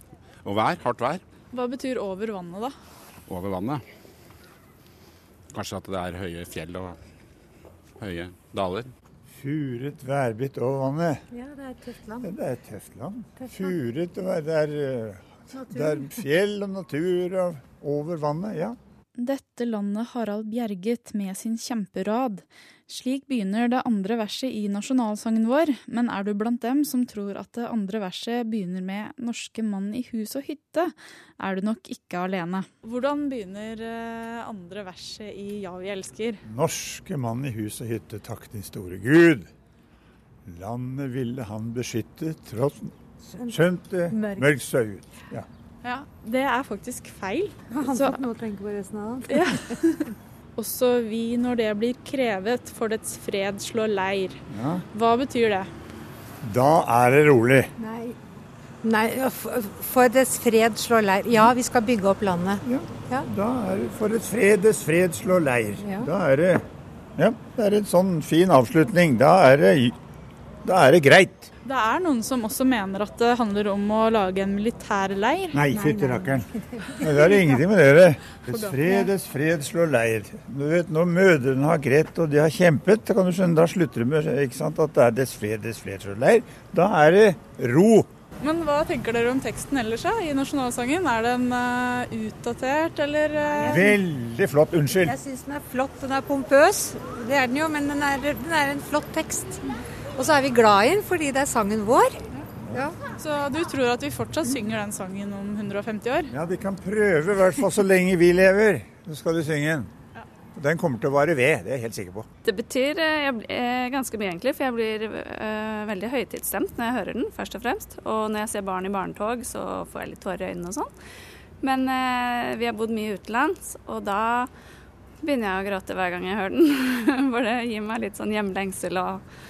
og vær, hardt vær. Hva betyr over vannet, da? Over vannet? Kanskje at det er høye fjell og høye daler. Furet værbitt over vannet. Ja, det er et tøft land. Det er et tøft land. Furet, det er, det er fjell og natur og over vannet, ja. Dette landet Harald bjerget med sin kjemperad. Slik begynner det andre verset i nasjonalsangen vår, men er du blant dem som tror at det andre verset begynner med 'norske mann i hus og hytte', er du nok ikke alene. Hvordan begynner eh, andre verset i 'Ja, vi elsker'? Norske mann i hus og hytte, takk din store Gud. Landet ville han beskytte, tross skjønt det mørkt så ut. Ja. Ja, Det er faktisk feil. Han fikk noe å tenke på resten av dagen. Ja. [LAUGHS] Også vi når det blir krevet, for dets fred slår leir. Ja. Hva betyr det? Da er det rolig. Nei. Nei, for dets fred slår leir. Ja, vi skal bygge opp landet. Ja, ja. Da er det for dets fred, dets fred slår leir. Ja. Da er det Ja, det er en sånn fin avslutning. Da er det, da er det greit. Det er noen som også mener at det handler om å lage en militærleir. Nei, fytti rakkeren. Det er ingenting med det. [LAUGHS] Dets fred, dets fred slår leir. Du vet, Når mødrene har grett og de har kjempet, kan du skjønne, da slutter det med ikke sant, at det er dets fred, dets fred slår leir. Da er det ro. Men hva tenker dere om teksten ellers da, i nasjonalsangen? Er den uh, utdatert, eller? Uh... Veldig flott. Unnskyld. Jeg syns den er flott. Den er pompøs. Det er den jo, men den er, den er en flott tekst. Og så er vi glad i den fordi det er sangen vår. Ja. Så du tror at vi fortsatt synger den sangen om 150 år? Ja, vi kan prøve, i hvert fall så lenge vi lever. Så skal du synge den. Den kommer til å vare ved, det er jeg helt sikker på. Det betyr jeg, ganske mye, egentlig, for jeg blir øh, veldig høytidsstemt når jeg hører den, først og fremst. Og når jeg ser barn i barnetog, så får jeg litt tårer i øynene og sånn. Men øh, vi har bodd mye utenlands, og da begynner jeg å gråte hver gang jeg hører den. [LAUGHS] For det gir meg litt sånn hjemlengsel og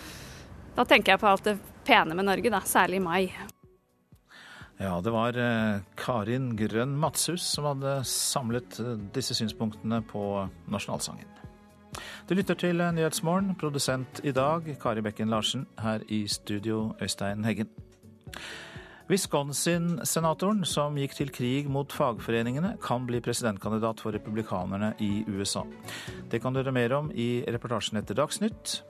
da tenker jeg på alt det pene med Norge, da, særlig i mai. Ja, det var eh, Karin Grønn Matshus som hadde samlet eh, disse synspunktene på nasjonalsangen. Du lytter til Nyhetsmorgen, produsent i dag Kari Bekken Larsen, her i studio Øystein Heggen. Wisconsin-senatoren som gikk til krig mot fagforeningene, kan bli presidentkandidat for republikanerne i USA. Det kan du høre mer om i reportasjen etter Dagsnytt.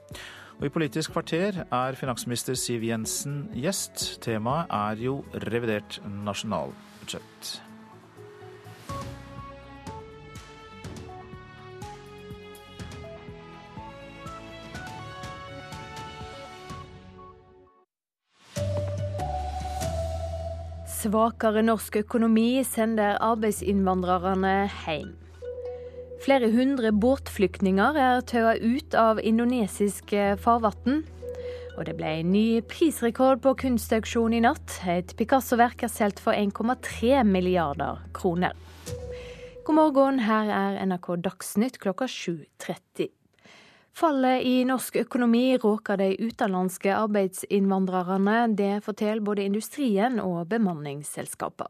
Og I Politisk kvarter er finansminister Siv Jensen gjest. Temaet er jo revidert nasjonalbudsjett. svakere norsk økonomi sender arbeidsinnvandrerne hjem. Flere hundre båtflyktninger er tøa ut av indonesisk farvann. Og det ble en ny prisrekord på kunstauksjon i natt. Et Picasso-verk er solgt for 1,3 milliarder kroner. God morgen, her er NRK Dagsnytt klokka 7.30. Fallet i norsk økonomi råker de utenlandske arbeidsinnvandrerne. Det forteller både industrien og bemanningsselskaper.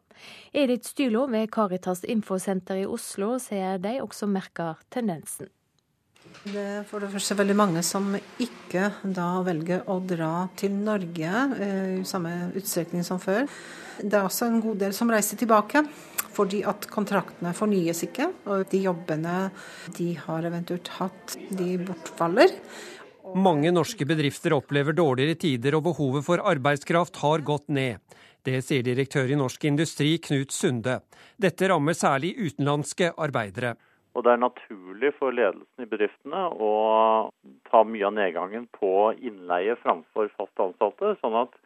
Edith Stylo ved Caritas Infosenter i Oslo sier de også merker tendensen. Det er for det første veldig mange som ikke da velger å dra til Norge eh, i samme utstrekning som før. Det er også en god del som reiser tilbake fordi at kontraktene fornyes ikke. Og de jobbene de har eventuelt hatt, de bortfaller. Mange norske bedrifter opplever dårligere tider, og behovet for arbeidskraft har gått ned. Det sier direktør i Norsk Industri, Knut Sunde. Dette rammer særlig utenlandske arbeidere. Og Det er naturlig for ledelsen i bedriftene å ta mye av nedgangen på innleie framfor fast ansatte, sånn at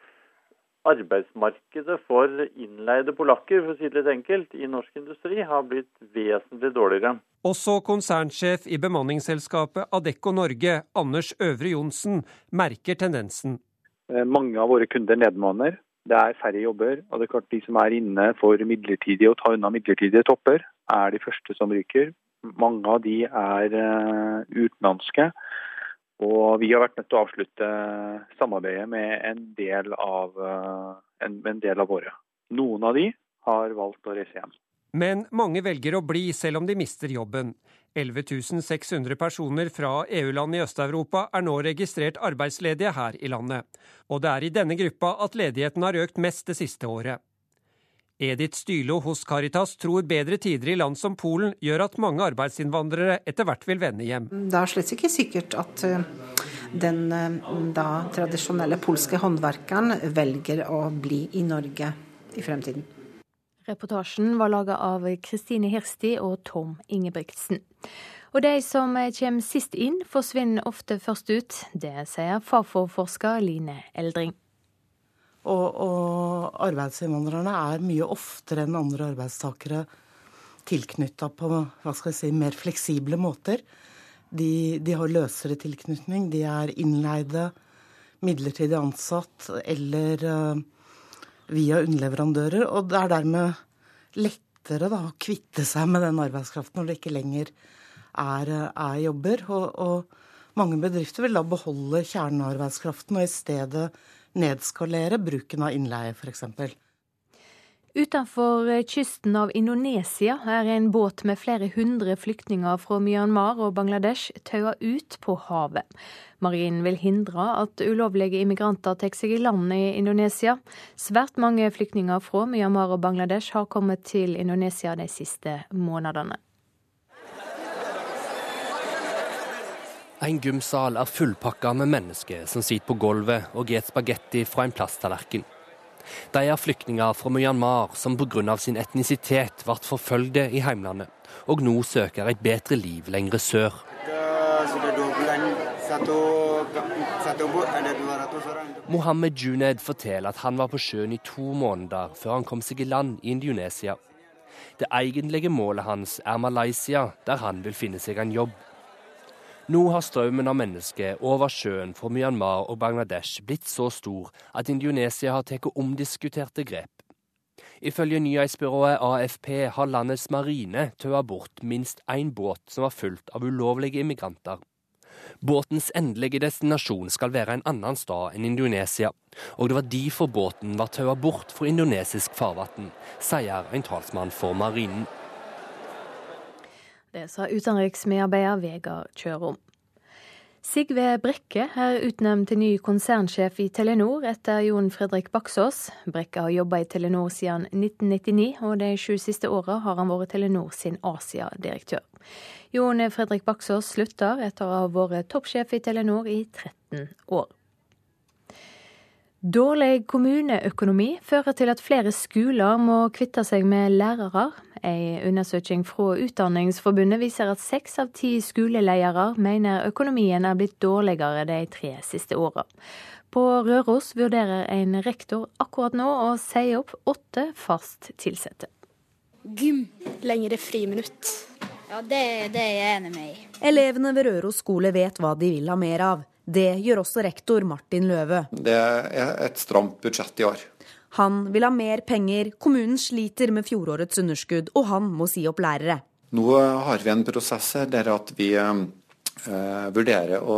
arbeidsmarkedet for innleide polakker for å si det litt enkelt, i norsk industri har blitt vesentlig dårligere. Også konsernsjef i bemanningsselskapet Adecco Norge, Anders Øvre Johnsen, merker tendensen. Eh, mange av våre kunder nedmanner. Det er færre jobber. og det er klart De som er inne for midlertidige og ta unna midlertidige topper, er de første som ryker. Mange av de er uh, utenlandske. Og vi har vært nødt til å avslutte samarbeidet med en del av, eh, en, en del av våre. Noen av de har valgt å reise hjem. Men mange velger å bli selv om de mister jobben. 11 600 personer fra EU-land i Øst-Europa er nå registrert arbeidsledige her i landet. Og det er i denne gruppa at ledigheten har økt mest det siste året. Edith Stylo hos Caritas tror bedre tider i land som Polen gjør at mange arbeidsinnvandrere etter hvert vil vende hjem. Det er slett ikke sikkert at eh, den eh, da, tradisjonelle polske håndverkeren velger å bli i Norge i fremtiden. Reportasjen var laga av Kristine Hirsti og Tom Ingebrigtsen. Og de som kommer sist inn, forsvinner ofte først ut. Det sier Fafo-forsker Line Eldring. Og, og arbeidsinnvandrerne er mye oftere enn andre arbeidstakere tilknytta på hva skal jeg si, mer fleksible måter. De, de har løsere tilknytning. De er innleide, midlertidig ansatt eller uh, via underleverandører. Og det er dermed lettere da, å kvitte seg med den arbeidskraften når det ikke lenger er, er jobber. Og, og mange bedrifter vil da beholde kjernearbeidskraften og i stedet nedskalere bruken av innleie, f.eks. Utenfor kysten av Indonesia er en båt med flere hundre flyktninger fra Myanmar og Bangladesh taua ut på havet. Marinen vil hindre at ulovlige immigranter tar seg i land i Indonesia. Svært mange flyktninger fra Myanmar og Bangladesh har kommet til Indonesia de siste månedene. En gymsal er fullpakka med mennesker som sitter på gulvet og spiser spagetti fra en plasttallerken. De er flyktninger fra Myanmar som pga. sin etnisitet ble forfølgde i heimlandet, og nå søker et bedre liv lengre sør. Mohammed Juned forteller at han var på sjøen i to måneder før han kom seg i land i Indonesia. Det egentlige målet hans er Malaysia, der han vil finne seg en jobb. Nå har strømmen av mennesker over sjøen fra Myanmar og Bangladesh blitt så stor at Indonesia har tatt omdiskuterte grep. Ifølge nyhetsbyrået AFP har landets marine tøa bort minst én båt som var fulgt av ulovlige immigranter. Båtens endelige destinasjon skal være en annen stad enn Indonesia, og det var derfor båten var tøa bort fra indonesisk farvann, sier en talsmann for marinen. Det sa utenriksmedarbeider Vegard Kjørom. Sigve Brekke er utnevnt til ny konsernsjef i Telenor etter Jon Fredrik Baksås. Brekke har jobba i Telenor siden 1999, og de sju siste åra har han vært Telenor sin Asia-direktør. Jon Fredrik Baksås slutter etter å ha vært toppsjef i Telenor i 13 år. Dårlig kommuneøkonomi fører til at flere skoler må kvitte seg med lærere. En undersøking fra Utdanningsforbundet viser at seks av ti skoleledere mener økonomien er blitt dårligere de tre siste åra. På Røros vurderer en rektor akkurat nå å si opp åtte fast ansatte. Gym. Lengre friminutt. Ja, det, det er jeg enig med i. Elevene ved Røros skole vet hva de vil ha mer av. Det gjør også rektor Martin Løve. Det er et stramt budsjett i år. Han vil ha mer penger, kommunen sliter med fjorårets underskudd, og han må si opp lærere. Nå har vi en prosess der at vi Eh, vurderer å,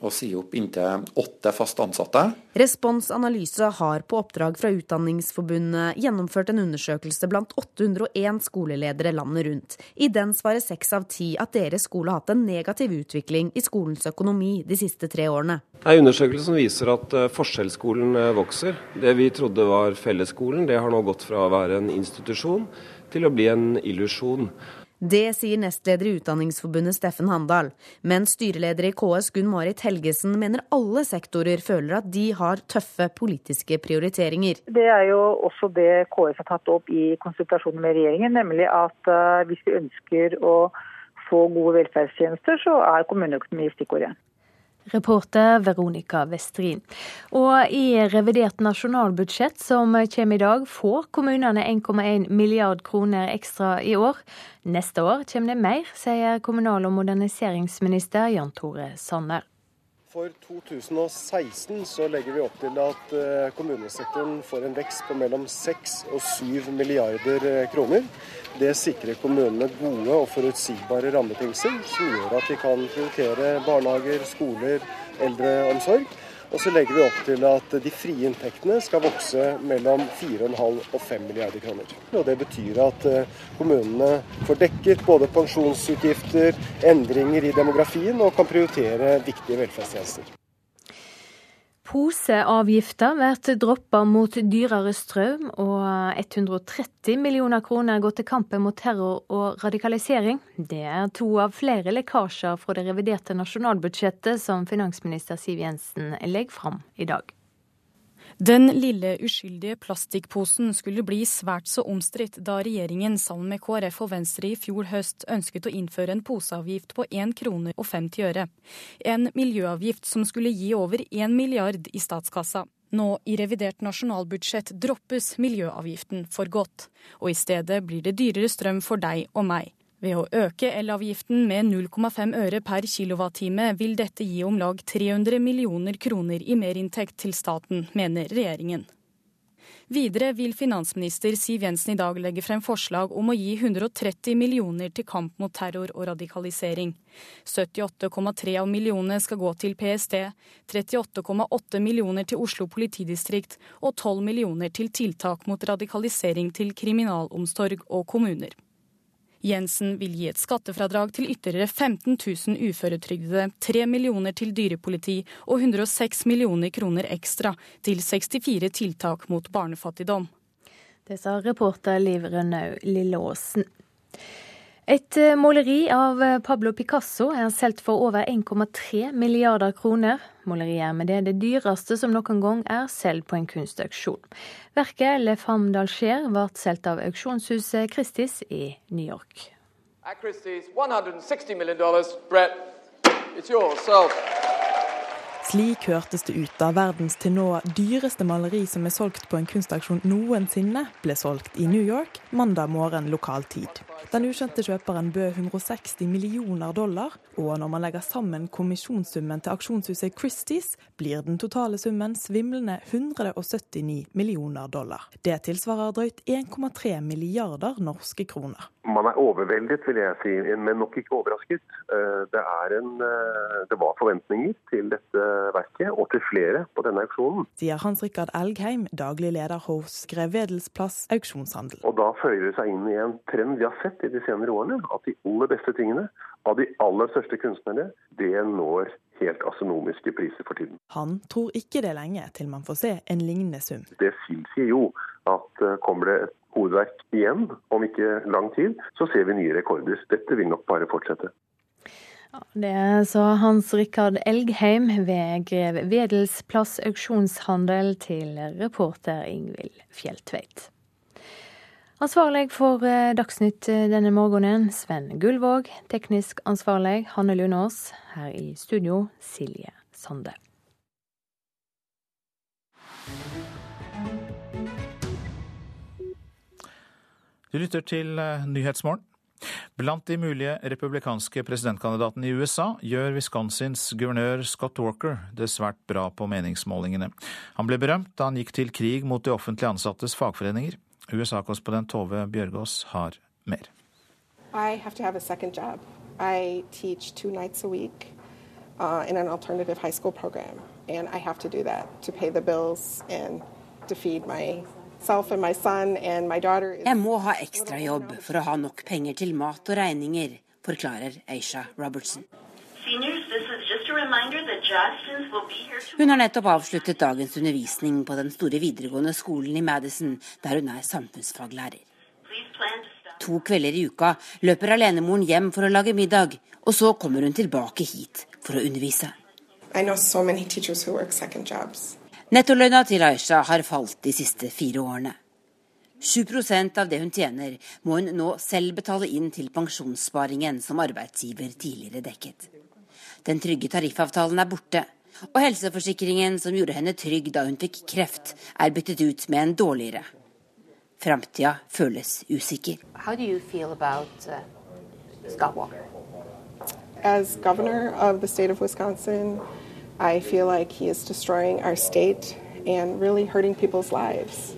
å, si opp inntil åtte fast ansatte. Respons Analyse har på oppdrag fra Utdanningsforbundet gjennomført en undersøkelse blant 801 skoleledere landet rundt. I den svarer seks av ti at deres skole har hatt en negativ utvikling i skolens økonomi de siste tre årene. En undersøkelse som viser at eh, forskjellsskolen eh, vokser. Det vi trodde var fellesskolen, det har nå gått fra å være en institusjon til å bli en illusjon. Det sier nestleder i Utdanningsforbundet Steffen Handal. Men styreleder i KS Gunn Marit Helgesen mener alle sektorer føler at de har tøffe politiske prioriteringer. Det er jo også det KS har tatt opp i konsultasjonen med regjeringen, nemlig at uh, hvis vi ønsker å få gode velferdstjenester, så er kommuneøkonomi stikkordet. Reporter Veronica Westrin. Og i revidert nasjonalbudsjett som kommer i dag, får kommunene 1,1 milliard kroner ekstra i år. Neste år kommer det mer, sier kommunal- og moderniseringsminister Jan Tore Sanner. For 2016 så legger vi opp til at eh, kommunesektoren får en vekst på mellom 6 og 7 milliarder eh, kroner. Det sikrer kommunene gode og forutsigbare rammebetingelser, som gjør at de kan prioritere barnehager, skoler, eldreomsorg. Og så legger vi opp til at de frie inntektene skal vokse mellom 4,5 og 5 milliarder kroner. Og Det betyr at eh, kommunene får dekket både pensjonsutgifter, endringer i demografien og kan prioritere viktige velferdstjenester. Poseavgifta blir droppa mot dyrere strøm, og 130 millioner kroner går til kampen mot terror og radikalisering. Det er to av flere lekkasjer fra det reviderte nasjonalbudsjettet som finansminister Siv Jensen legger fram i dag. Den lille uskyldige plastikkposen skulle bli svært så omstridt da regjeringen sammen med KrF og Venstre i fjor høst ønsket å innføre en poseavgift på 1 krone og 50 øre. En miljøavgift som skulle gi over 1 milliard i statskassa. Nå i revidert nasjonalbudsjett droppes miljøavgiften for godt, og i stedet blir det dyrere strøm for deg og meg. Ved å øke elavgiften med 0,5 øre per kilowattime vil dette gi om lag 300 millioner kroner i merinntekt til staten, mener regjeringen. Videre vil finansminister Siv Jensen i dag legge frem forslag om å gi 130 millioner til kamp mot terror og radikalisering. 78,3 av millionene skal gå til PST, 38,8 millioner til Oslo politidistrikt og 12 millioner til tiltak mot radikalisering til kriminalomsorg og kommuner. Jensen vil gi et skattefradrag til ytterligere 15 000 uføretrygdede, 3 millioner til dyrepoliti og 106 millioner kroner ekstra til 64 tiltak mot barnefattigdom. Det sa reporter Liv Rønnaug Lilleåsen. Et eh, måleri av eh, Pablo Picasso er solgt for over 1,3 milliarder kroner. Måleriet er med det det dyreste som noen gang er solgt på en kunstauksjon. Verket Le Femme d'Alger ble solgt av auksjonshuset Christies i New York. At Christie's, $160 million. Brett, it's yours. Sold. Slik hørtes det ut da verdens til nå dyreste maleri som er solgt på en kunstaksjon noensinne, ble solgt i New York mandag morgen lokal tid. Den ukjente kjøperen bød 160 millioner dollar, og når man legger sammen kommisjonssummen til aksjonshuset Christies, blir den totale summen svimlende 179 millioner dollar. Det tilsvarer drøyt 1,3 milliarder norske kroner. Man er overveldet, vil jeg si, men nok ikke overrasket. Det det, en, eh, det var forventninger til dette verket, og til flere på denne auksjonen. Sier Hans Rikard Elgheim, daglig leder hos Grevedelsplass auksjonshandel. Og da føyer det seg inn i en trend vi har sett i de senere årene, at de aller beste tingene av de aller største kunstnerne, det når helt astronomiske priser for tiden. Han tror ikke det er lenge til man får se en lignende sum. Det tilsier jo at eh, kommer det et hovedverk igjen om ikke lang tid, så ser vi nye rekorder. Dette vil nok bare fortsette. Det sa Hans Rikard Elgheim ved Grev Wedels plass auksjonshandel til reporter Ingvild Fjelltveit. Ansvarlig for eh, Dagsnytt eh, denne morgenen, Sven Gullvåg. Teknisk ansvarlig, Hanne Lunås. Her i studio, Silje Sande. Du lytter til eh, Nyhetsmorgen. Blant de mulige republikanske presidentkandidatene i USA gjør Wisconsins guvernør Scott Walker det svært bra på meningsmålingene. Han ble berømt da han gikk til krig mot de offentlig ansattes fagforeninger. USA-korrespondent Tove Bjørgaas har mer. I have to have a second job. I teach two nights a week uh, in an alternative high school program, and I have to Jeg må ha ekstrajobb for å ha nok penger til mat og regninger, forklarer Aisha Robertson. Hun har nettopp avsluttet dagens undervisning på den store videregående skolen i Madison, der hun er samfunnsfaglærer. To kvelder i uka løper alenemoren hjem for å lage middag, og så kommer hun tilbake hit for å undervise. So Nettolønna til Aisha har falt de siste fire årene. 7% av det hun tjener, må hun nå selv betale inn til pensjonssparingen som arbeidsgiver tidligere dekket. Den trygge tariffavtalen er borte, og helseforsikringen som gjorde henne trygg da hun fikk kreft, er byttet ut med en dårligere. Framtida føles usikker. About, uh, As governor of the state of Wisconsin, I feel like he is destroying our state and really hurting people's lives.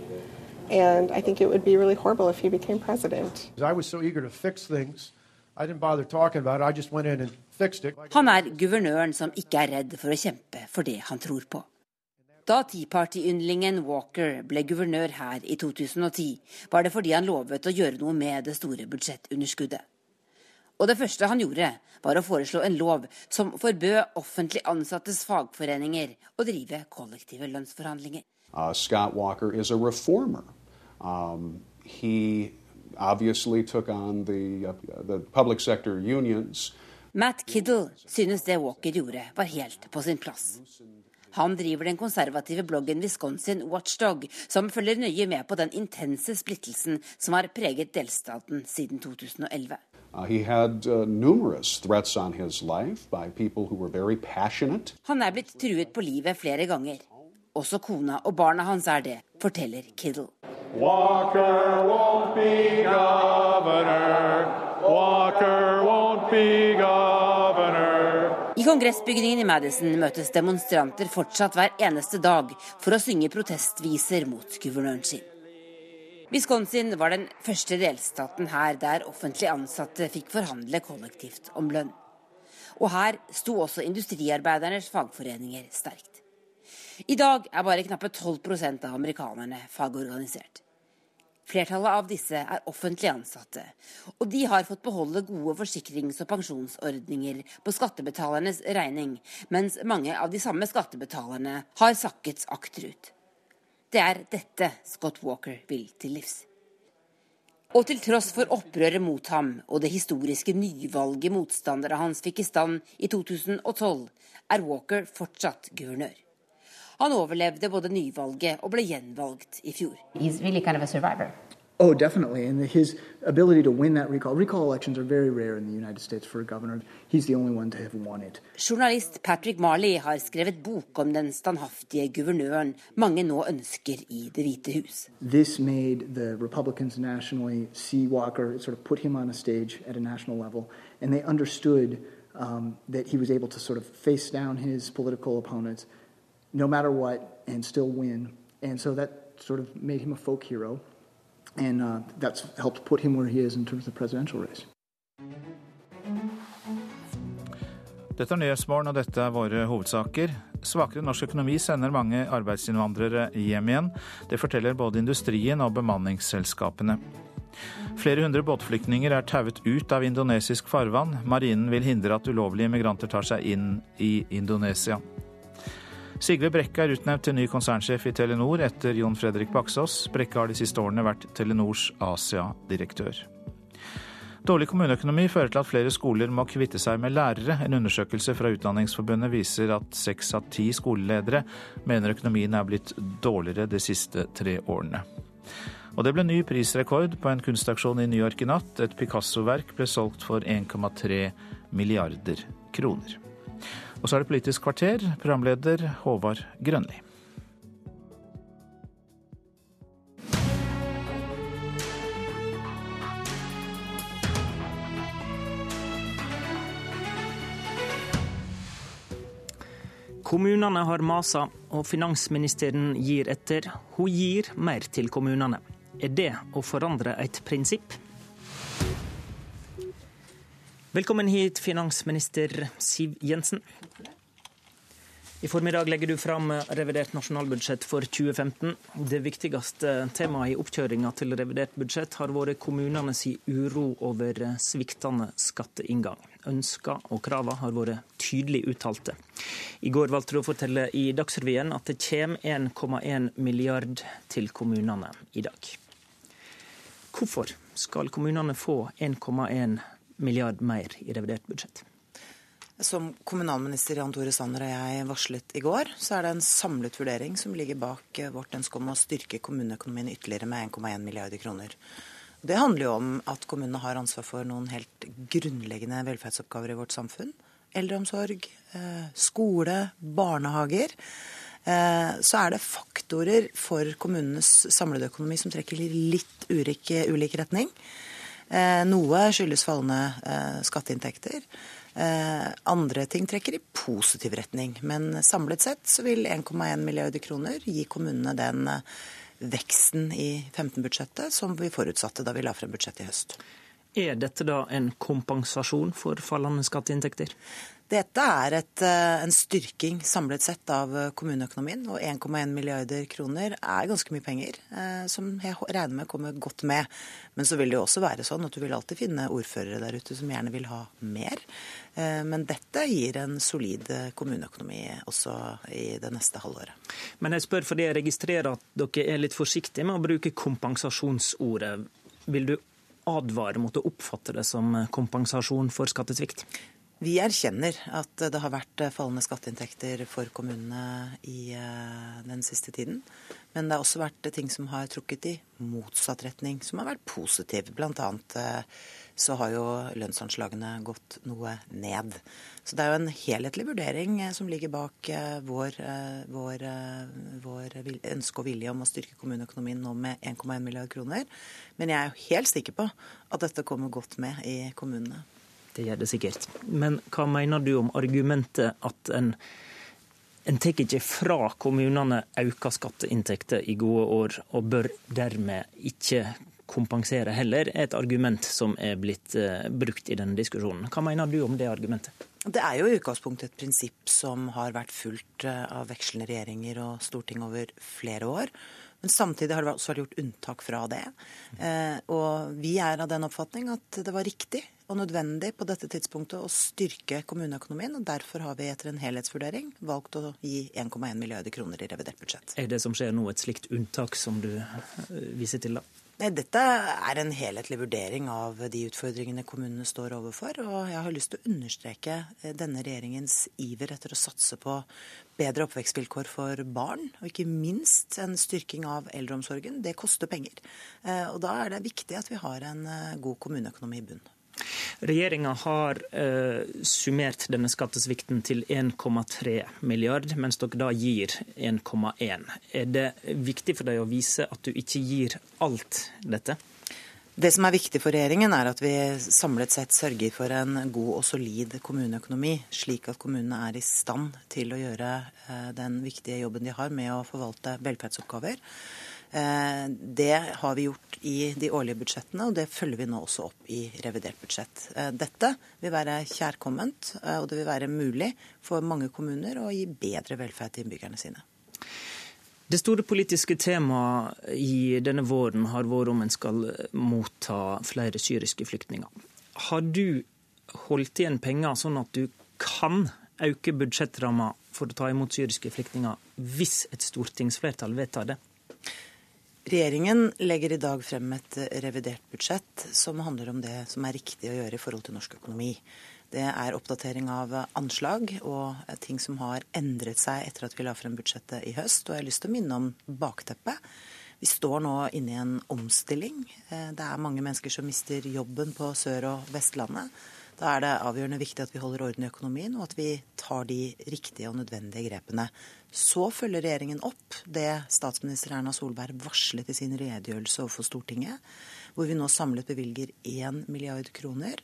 And I think it would be really horrible if he became president. I was so eager to fix things, I didn't bother talking about it. I just went in and fixed it. Han er guvernøren som ikke er redd for å kjempe for det han tror på. Da Tea Party-yndlingen Walker ble guvernør her i 2010, var det fordi han lovet å gjøre noe med det store budsjettunderskuddet. Og det første han gjorde, var å foreslå en lov som forbød offentlig ansattes fagforeninger å drive kollektive lønnsforhandlinger. Uh, Scott Walker is a reformer. Um, he obviously took on the, uh, the public sector unions. Matt Kiddle synes det Walker gjorde, var helt på sin plass. Han driver den konservative bloggen Wisconsin Watchdog, som følger nøye med på den intense splittelsen som har preget delstaten siden 2011. Uh, he had uh, numerous threats on his life by people who were very passionate. Han er blitt truet på livet flere ganger. Også kona og barna hans er det, forteller Kittle. Walker won't be governor. Walker won't be governor. I kongressbygningen i Madison møtes demonstranter fortsatt hver eneste dag for å synge protestviser mot guvernøren sin. Wisconsin var den første delstaten her der offentlig ansatte fikk forhandle kollektivt om lønn. Og her sto også industriarbeidernes fagforeninger sterkt. I dag er bare knappe 12% av amerikanerne fagorganisert. Flertallet av disse er offentlig ansatte, og de har fått beholde gode forsikrings- og pensjonsordninger på skattebetalernes regning, mens mange av de samme skattebetalerne har sakket akterut. Det er dette Scott Walker vil til livs. Og til tross for opprøret mot ham og det historiske nyvalget motstandere hans fikk i stand i 2012, er Walker fortsatt guvernør. Han overlevde både nyvalget og ble gjenvalgt i fjor. Really kind of Oh, definitely. And his ability to win that recall. Recall elections are very rare in the United States for a governor. He's the only one to have won it. Journalist Patrick Marley har skrevet bok om den standhaftige guvernøren mange nå ønsker i Det hvite hus. This made the Republicans nationally see Walker, sort of put him on a stage at a national level, and they understood um, that he was able to sort of face down his political opponents no matter what and still win. And so that sort of made him a folk hero. And uh, that's helped put him where he is in terms of the presidential race. Dette er Nyhetsmorgen, og dette er våre hovedsaker. Svakere norsk økonomi sender mange arbeidsinnvandrere hjem igjen. Det forteller både industrien og bemanningsselskapene. Flere hundre båtflyktninger er tauet ut av indonesisk farvann. Marinen vil hindre at ulovlige migranter tar seg inn i Indonesia. Sigve Brekke er utnevnt til ny konsernsjef i Telenor etter Jon Fredrik Baksås. Brekke har de siste årene vært Telenors Asia-direktør. Dårlig kommuneøkonomi fører til at flere skoler må kvitte seg med lærere. En undersøkelse fra Utdanningsforbundet viser at seks av ti skoleledere mener økonomien er blitt dårligere de siste tre årene. Og det ble ny prisrekord på en kunstaksjon i New York i natt. Et Picasso-verk ble solgt for 1,3 milliarder kroner. Og så er det Politisk kvarter, programleder Håvard Grønli. Kommunene har masa, og finansministeren gir etter. Hun gir mer til kommunene. Er det å forandre et prinsipp? Velkommen hit, finansminister Siv Jensen. I formiddag legger du fram revidert nasjonalbudsjett for 2015. Det viktigste temaet i oppkjøringa til revidert budsjett har vært kommunenes uro over sviktende skatteinngang. Ønsker og kravene har vært tydelig uttalte. I går valgte du å fortelle i Dagsrevyen at det kommer 1,1 milliard til kommunene i dag. Hvorfor skal kommunene få 1,1 milliard mer i revidert budsjett? Som kommunalminister Jan Tore Sanner og jeg varslet i går, så er det en samlet vurdering som ligger bak vårt ønske om å styrke kommuneøkonomien ytterligere med 1,1 milliarder kroner. Det handler jo om at kommunene har ansvar for noen helt grunnleggende velferdsoppgaver i vårt samfunn. Eldreomsorg, eh, skole, barnehager. Eh, så er det faktorer for kommunenes samlede økonomi som trekker litt ulik, ulik retning. Eh, noe skyldes fallende skatteinntekter. Andre ting trekker i positiv retning. Men samlet sett så vil 1,1 milliarder kroner gi kommunene den veksten i 15-budsjettet som vi forutsatte da vi la frem budsjettet i høst. Er dette da en kompensasjon for fallende skatteinntekter? Dette er et, eh, en styrking samlet sett av eh, kommuneøkonomien. Og 1,1 milliarder kroner er ganske mye penger, eh, som jeg regner med kommer godt med. Men så vil det jo også være sånn at du vil alltid finne ordførere der ute som gjerne vil ha mer. Men dette gir en solid kommuneøkonomi også i det neste halvåret. Men jeg spør fordi jeg registrerer at dere er litt forsiktige med å bruke kompensasjonsordet. Vil du advare mot å oppfatte det som kompensasjon for skattesvikt? Vi erkjenner at det har vært fallende skatteinntekter for kommunene i eh, den siste tiden. Men det har også vært ting som har trukket i motsatt retning, som har vært positiv. Blant annet eh, så har jo lønnsanslagene gått noe ned. Så det er jo en helhetlig vurdering eh, som ligger bak vår, vår, vår ønske og vilje om å styrke kommuneøkonomien nå med 1,1 milliard kroner. Men jeg er jo helt sikker på at dette kommer godt med i kommunene. Det gjør det sikkert. Men hva mener du om argumentet at en, en tar ikke fra kommunene økte skatteinntekter i gode år, og bør dermed ikke kompensere heller, er et argument som er blitt uh, brukt i denne diskusjonen. Hva mener du om det argumentet? Det er jo i utgangspunktet et prinsipp som har vært fulgt eh, av vekslende regjeringer og storting over flere år. Men samtidig har det også vært gjort unntak fra det. Eh, og vi er av den oppfatning at det var riktig og nødvendig på dette tidspunktet å styrke kommuneøkonomien. og Derfor har vi etter en helhetsvurdering valgt å gi 1,1 milliarder kroner i revidert budsjett. Er det som skjer nå et slikt unntak som du eh, viser til, da? Nei, Dette er en helhetlig vurdering av de utfordringene kommunene står overfor. Og jeg har lyst til å understreke eh, denne regjeringens iver etter å satse på bedre oppvekstvilkår for barn, og ikke minst en styrking av eldreomsorgen. Det koster penger. Eh, og da er det viktig at vi har en god kommuneøkonomi i bunn. Regjeringa har eh, summert denne skattesvikten til 1,3 milliard, mens dere da gir 1,1. Er det viktig for deg å vise at du ikke gir alt dette? Det som er viktig for regjeringen, er at vi samlet sett sørger for en god og solid kommuneøkonomi, slik at kommunene er i stand til å gjøre eh, den viktige jobben de har med å forvalte velferdsoppgaver. Eh, det har vi gjort i de årlige budsjettene, og det følger vi nå også opp i revidert budsjett. Eh, dette vil være kjærkomment, eh, og det vil være mulig for mange kommuner å gi bedre velferd til innbyggerne sine. Det store politiske temaet i denne våren har vært om en skal motta flere syriske flyktninger. Har du holdt igjen penger sånn at du kan øke budsjettramma for å ta imot syriske flyktninger hvis et stortingsflertall vedtar det? Regjeringen legger i dag frem et revidert budsjett som handler om det som er riktig å gjøre i forhold til norsk økonomi. Det er oppdatering av anslag og ting som har endret seg etter at vi la frem budsjettet i høst. Og jeg har lyst til å minne om bakteppet. Vi står nå inne i en omstilling. Eh, det er mange mennesker som mister jobben på Sør- og Vestlandet. Da er det avgjørende viktig at vi holder orden i økonomien, og at vi tar de riktige og nødvendige grepene. Så følger regjeringen opp det statsminister Erna Solberg varslet i sin redegjørelse overfor Stortinget, hvor vi nå samlet bevilger 1 milliard kroner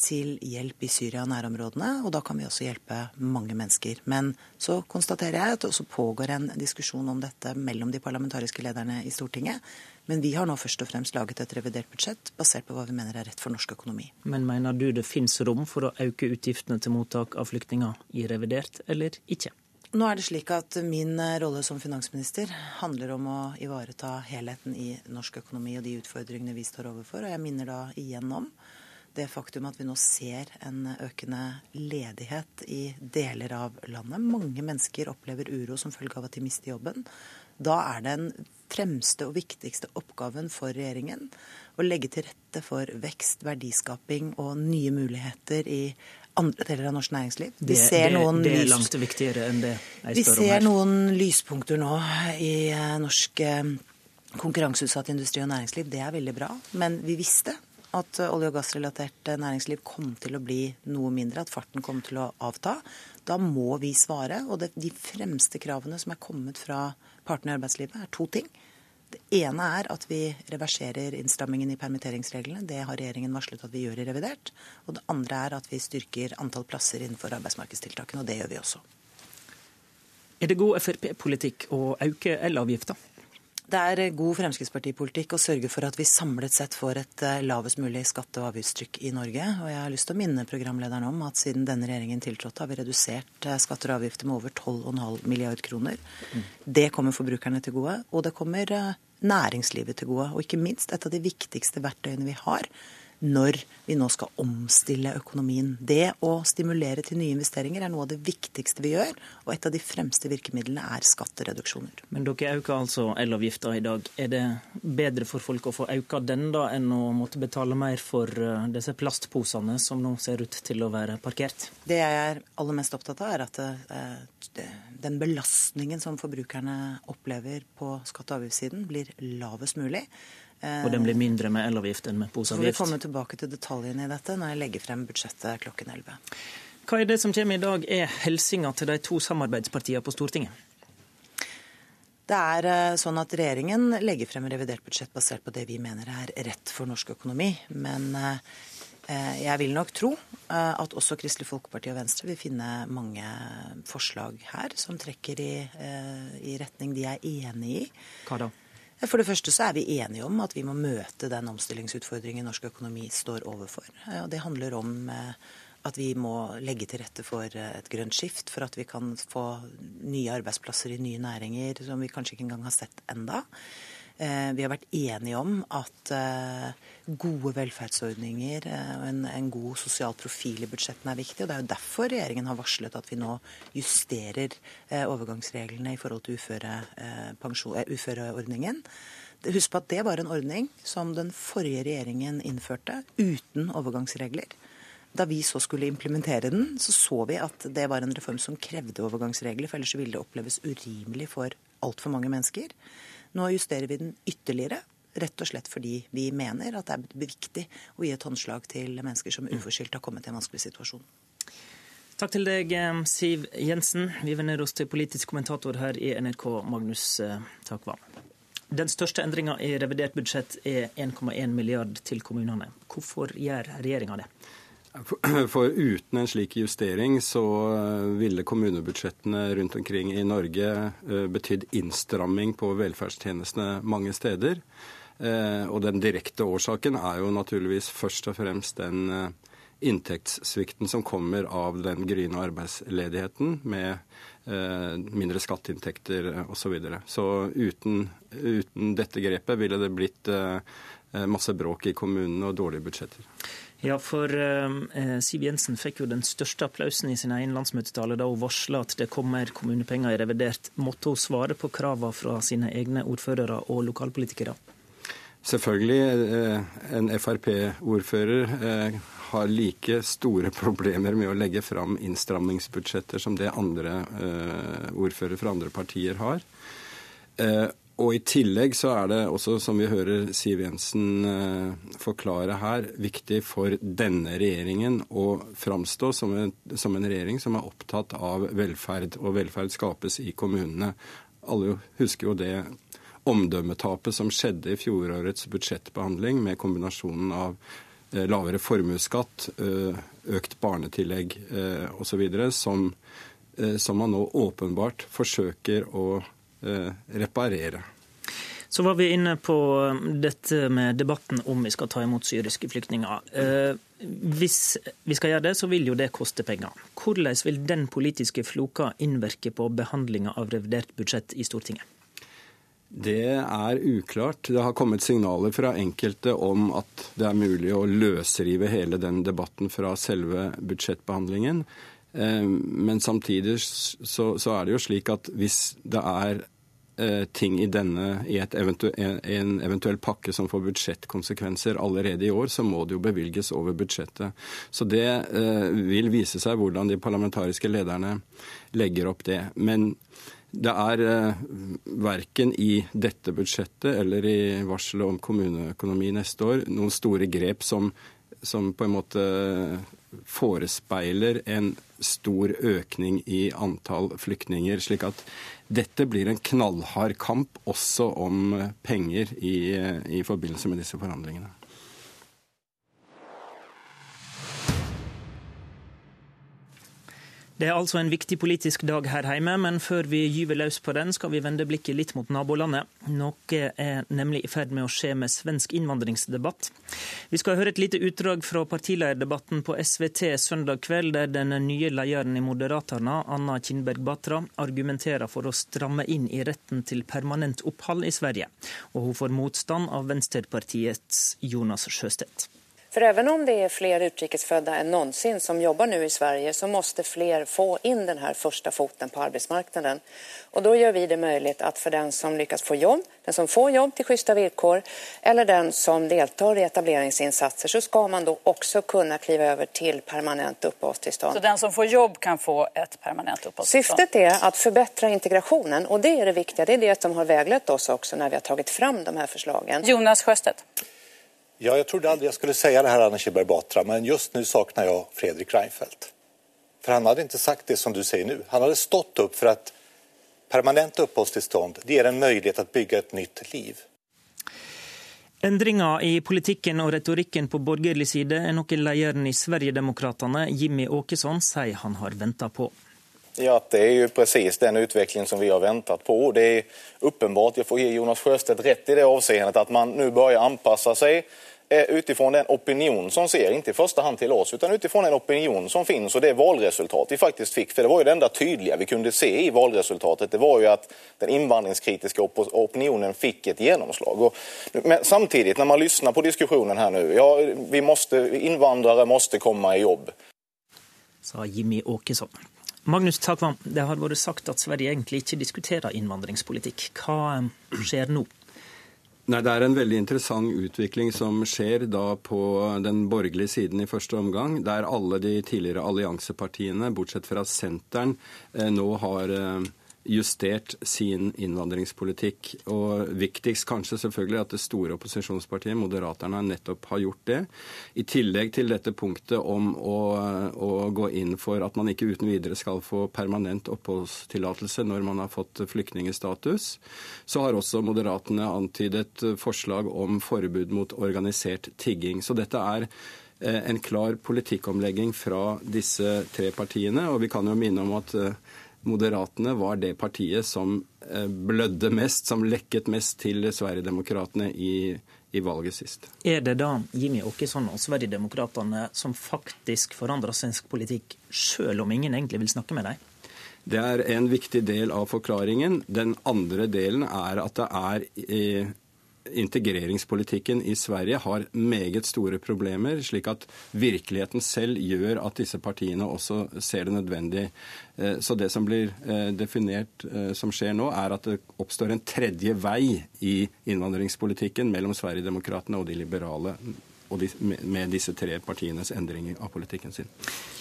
til hjelp i Syria og nærområdene, og da kan vi også hjelpe mange mennesker. Men så konstaterer jeg at det også pågår en diskusjon om dette mellom de parlamentariske lederne i Stortinget. Men vi har nå først og fremst laget et revidert budsjett basert på hva vi mener er rett for norsk økonomi. Men mener du det finnes rom for å øke utgiftene til mottak av flyktninger i revidert, eller ikke? Nå er det slik at Min rolle som finansminister handler om å ivareta helheten i norsk økonomi og de utfordringene vi står overfor. Og jeg minner da igjen om det faktum at vi nå ser en økende ledighet i deler av landet. Mange mennesker opplever uro som følge av at de mister jobben. Da er den fremste og viktigste oppgaven for regjeringen å legge til rette for vekst, verdiskaping og nye muligheter i andre deler av norsk næringsliv. Vi det, ser det, det er langt viktigere enn det jeg spør om her. Vi ser noen lyspunkter nå i eh, norsk eh, konkurranseutsatt industri og næringsliv. Det er veldig bra. Men vi visste at olje- og gassrelatert næringsliv kom til å bli noe mindre, at farten kom til å avta. Da må vi svare. Og det, de fremste kravene som er kommet fra partene i arbeidslivet, er to ting. Det ene er at vi reverserer innstrammingen i permitteringsreglene. Det har regjeringen varslet at vi gjør i revidert. Og det andre er at vi styrker antall plasser innenfor arbeidsmarkedstiltakene, og det gjør vi også. Er det god Frp-politikk å øke elavgifta? Det er god Fremskrittspartipolitikk å sørge for at vi samlet sett får et eh, lavest mulig skatte- og avgiftstrykk i Norge. Og jeg har lyst til å minne programlederen om at siden denne regjeringen tiltrådte, har vi redusert eh, skatter og avgifter med over 12,5 milliard kroner. Mm. Det kommer forbrukerne til gode, og det kommer eh, næringslivet til gode. Og ikke minst et av de viktigste verktøyene vi har når vi nå skal omstille økonomien. Det å stimulere til nye investeringer er noe av det viktigste vi gjør, og et av de fremste virkemidlene er skattereduksjoner. Men dere øker altså elavgifta i dag. Er det bedre for folk å få øka den da, enn å måtte betale mer for eh, disse plastposene som nå ser ut til å være parkert? Det jeg er aller mest opptatt av, er at eh, den belastningen som forbrukerne opplever på skatte- og avgiftssiden, blir lavest mulig. Og den blir mindre med elavgift enn med poseavgift. Vi kommer tilbake til detaljene i dette når jeg legger frem budsjettet klokken 11. Hva er det som kommer i dag er hilsinga til de to samarbeidspartiene på Stortinget? Det er eh, sånn at Regjeringen legger frem revidert budsjett basert på det vi mener er rett for norsk økonomi. Men eh, jeg vil nok tro eh, at også Kristelig Folkeparti og Venstre vil finne mange forslag her som trekker i, i retning de er enig i. Hva da? For det første så er vi enige om at vi må møte den omstillingsutfordringen norsk økonomi står overfor. Det handler om eh, at vi må legge til rette for eh, et grønt skift, for at vi kan få nye arbeidsplasser i nye næringer som vi kanskje ikke engang har sett enda. Eh, vi har vært enige om at eh, gode velferdsordninger eh, og en, en, god sosial profil i budsjettene er viktig. og Det er jo derfor regjeringen har varslet at vi nå justerer overgangsreglene i forhold til uføre, uføreordningen. Husk på at det var en ordning som den forrige regjeringen innførte uten overgangsregler. Da vi så skulle implementere den, så så vi at det var en reform som krevde overgangsregler, for ellers ville det oppleves urimelig for altfor mange mennesker. Nå justerer vi den ytterligere. Rett og slett fordi vi mener at det er viktig å gi et håndslag til mennesker som uforskyldt har kommet i en vanskelig situasjon. Takk til deg, eh, Siv Jensen. Vi vender oss til politisk kommentator her i NRK, Magnus eh, Takvam. Den største endringa i revidert budsjett er 1,1 milliard til kommunene. Hvorfor gjør regjeringa det? [CLEARS THROAT] For uten en slik justering så eh, ville kommunebudsjettene rundt omkring i Norge eh, betydd innstramming på velferdstjenestene mange steder. Eh, og den direkte årsaken er jo naturligvis først og fremst den inntektssvikten som kommer av den gryende arbeidsledigheten med mindre skatteinntekter osv. Så, videre. så uten, uten dette grepet ville det blitt masse bråk i kommunene og dårlige budsjetter. Ja, for eh, Siv Jensen fikk jo den største applausen i sin egen landsmøtetale da hun varsla at det kommer kommunepenger i revidert. Måtte hun svare på kravene fra sine egne ordførere og lokalpolitikere? Selvfølgelig. Eh, en Frp-ordfører eh, har like store [LAUGHS] problemer med å legge fram innstrammingsbudsjetter som det andre eh, ordførere fra andre partier har. Og I tillegg så er det også, som vi hører Siv Jensen eh, forklare her, viktig for denne regjeringen å framstå som en, som en, regjering som er opptatt av velferd, og velferd skapes i kommunene. Alle husker jo det omdømmetapet som skjedde i fjorårets budsjettbehandling, med kombinasjonen av eh, lavere formuesskatt, eh, økt barnetillegg eh, osv., som, som man nå åpenbart forsøker å reparere. Så var vi inne på eh, dette med debatten om vi skal ta imot syriske flyktninger. Eh, hvis vi skal gjøre det, så vil jo det koste penger. Hvordan vil den politiske floka innvirke på behandlinga av revidert budsjett i Stortinget? Det er uklart. Det har kommet signaler fra enkelte om at det er mulig å løsrive hele den debatten fra selve budsjettbehandlingen. Eh, men samtidig så, så, er det jo slik at hvis det er eh, ting i denne i eventu en eventuell pakke som får budsjettkonsekvenser allerede i år, så må det jo bevilges over budsjettet. Så det eh, vil vise seg hvordan de parlamentariske lederne legger opp det. Men det er eh, verken i dette budsjettet eller i varselet om kommuneøkonomi neste år noen store grep som, som på en måte forespeiler en stor økning i antall flyktninger. Slik at dette blir en knallhard kamp også om penger i, i forbindelse med disse forhandlingene. Det er altså en viktig politisk dag her hjemme, men før vi gyver løs på den, skal vi vende blikket litt mot nabolandet. Noe er nemlig i ferd med å skje med svensk innvandringsdebatt. Vi skal høre et lite utdrag fra partilederdebatten på SVT søndag kveld, der den nye lederen i Moderaterna, Anna Kinberg Batra, argumenterer for å stramme inn i retten til permanent opphold i Sverige. Og hun får motstand av Venstrepartiets Jonas Sjøstedt. For även om det er flere utrikesfödda enn någonsin som jobber nå i Sverige så måste fler få inn den här första foten på arbetsmarknaden. Og da gjør vi det mulig at for den som lyckas få jobb, den som får jobb til schyssta villkor eller den som deltar i etableringsinsatser så skal man da også kunne kliva over til permanent uppehållstillstånd. Så den som får jobb kan få et permanent uppehållstillstånd? Syftet er å förbättra integrationen og det er det viktige. Det er det som har väglett oss også når vi har tagit fram de her förslagen. Jonas Sjöstedt. Ja, jag trodde aldrig jag skulle säga det här, Anna Kinberg Batra, men just nu saknar jag Fredrik Reinfeldt. För han hade inte sagt det som du säger nu. Han hade stått upp för att permanent uppehållstillstånd det ger en möjlighet att bygga ett nytt liv. Endringer i politikken og retorikken på borgerlig side er noe lederen i Sverigedemokraterna, Jimmy Åkesson, sier han har venta på. Ja, det er jo precis den utviklingen som vi har ventet på. Det er uppenbart, jeg får gi Jonas Sjøstedt rett i det avseendet, at man nå börjar anpassa seg Eh, utifrån den opinion som ser, inte i första hand till oss, utan utifrån den opinion som finns och det valresultat vi faktiskt fick. För det var ju det enda tydliga vi kunde se i valresultatet. Det var ju att den invandringskritiska op opinionen fick ett genomslag. Och, men samtidigt, när man lyssnar på diskussionen här nu, ja, vi måste, invandrare måste komma i jobb. Sa Jimmy Åkesson. Magnus Takvam, det har vært sagt at Sverige egentlig ikke diskuterer innvandringspolitikk. Hva eh, skjer nå? Nei, Det er en veldig interessant utvikling som skjer da på den borgerlige siden i første omgang, der alle de tidligere alliansepartiene, bortsett fra Senteren, eh, nå har eh, justert sin innvandringspolitikk. Og viktigst kanskje selvfølgelig at det store opposisjonspartiet, Moderaterne, nettopp har gjort det. I tillegg til dette punktet om å, å gå inn for at man ikke uten videre skal få permanent oppholdstillatelse når man har fått flyktningstatus, så har også Moderatene antydet forslag om forbud mot organisert tigging. Så dette er eh, en klar politikkomlegging fra disse tre partiene. Og vi kan jo minne om at eh, Moderatene var det partiet som eh, blødde mest, som lekket mest til Sverigedemokraterna i, i valget sist. Er det da Jimmy Åkesson og Sverigedemokraterna som faktisk forandrer svensk politikk, selv om ingen egentlig vil snakke med dem? Det er en viktig del av forklaringen. Den andre delen er at det er integreringspolitikken i Sverige har meget store problemer, slik at virkeligheten selv gjør at disse partiene også ser det nødvendig. Eh, så det som blir eh, definert som skjer nå, er at det oppstår en tredje vei i innvandringspolitikken mellom Sverigedemokraterna og de liberale med disse tre partienes endringer av politikken sin.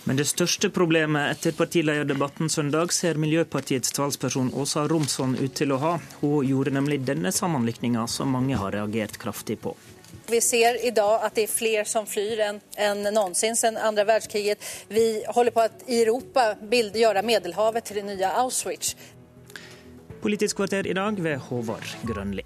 Men det største problemet etter partilederdebatten søndag ser Miljøpartiets talsperson Åsa Romsson ut til å ha. Hun gjorde nemlig denne sammenlikninga som mange har reagert kraftig på. Vi ser i dag at det er flere som flyr enn en noensinne siden andre verdenskrig. Vi holder på at i Europa gjøre Middelhavet til det nye Auschwitz. Politisk kvarter i dag ved Håvard Grønli.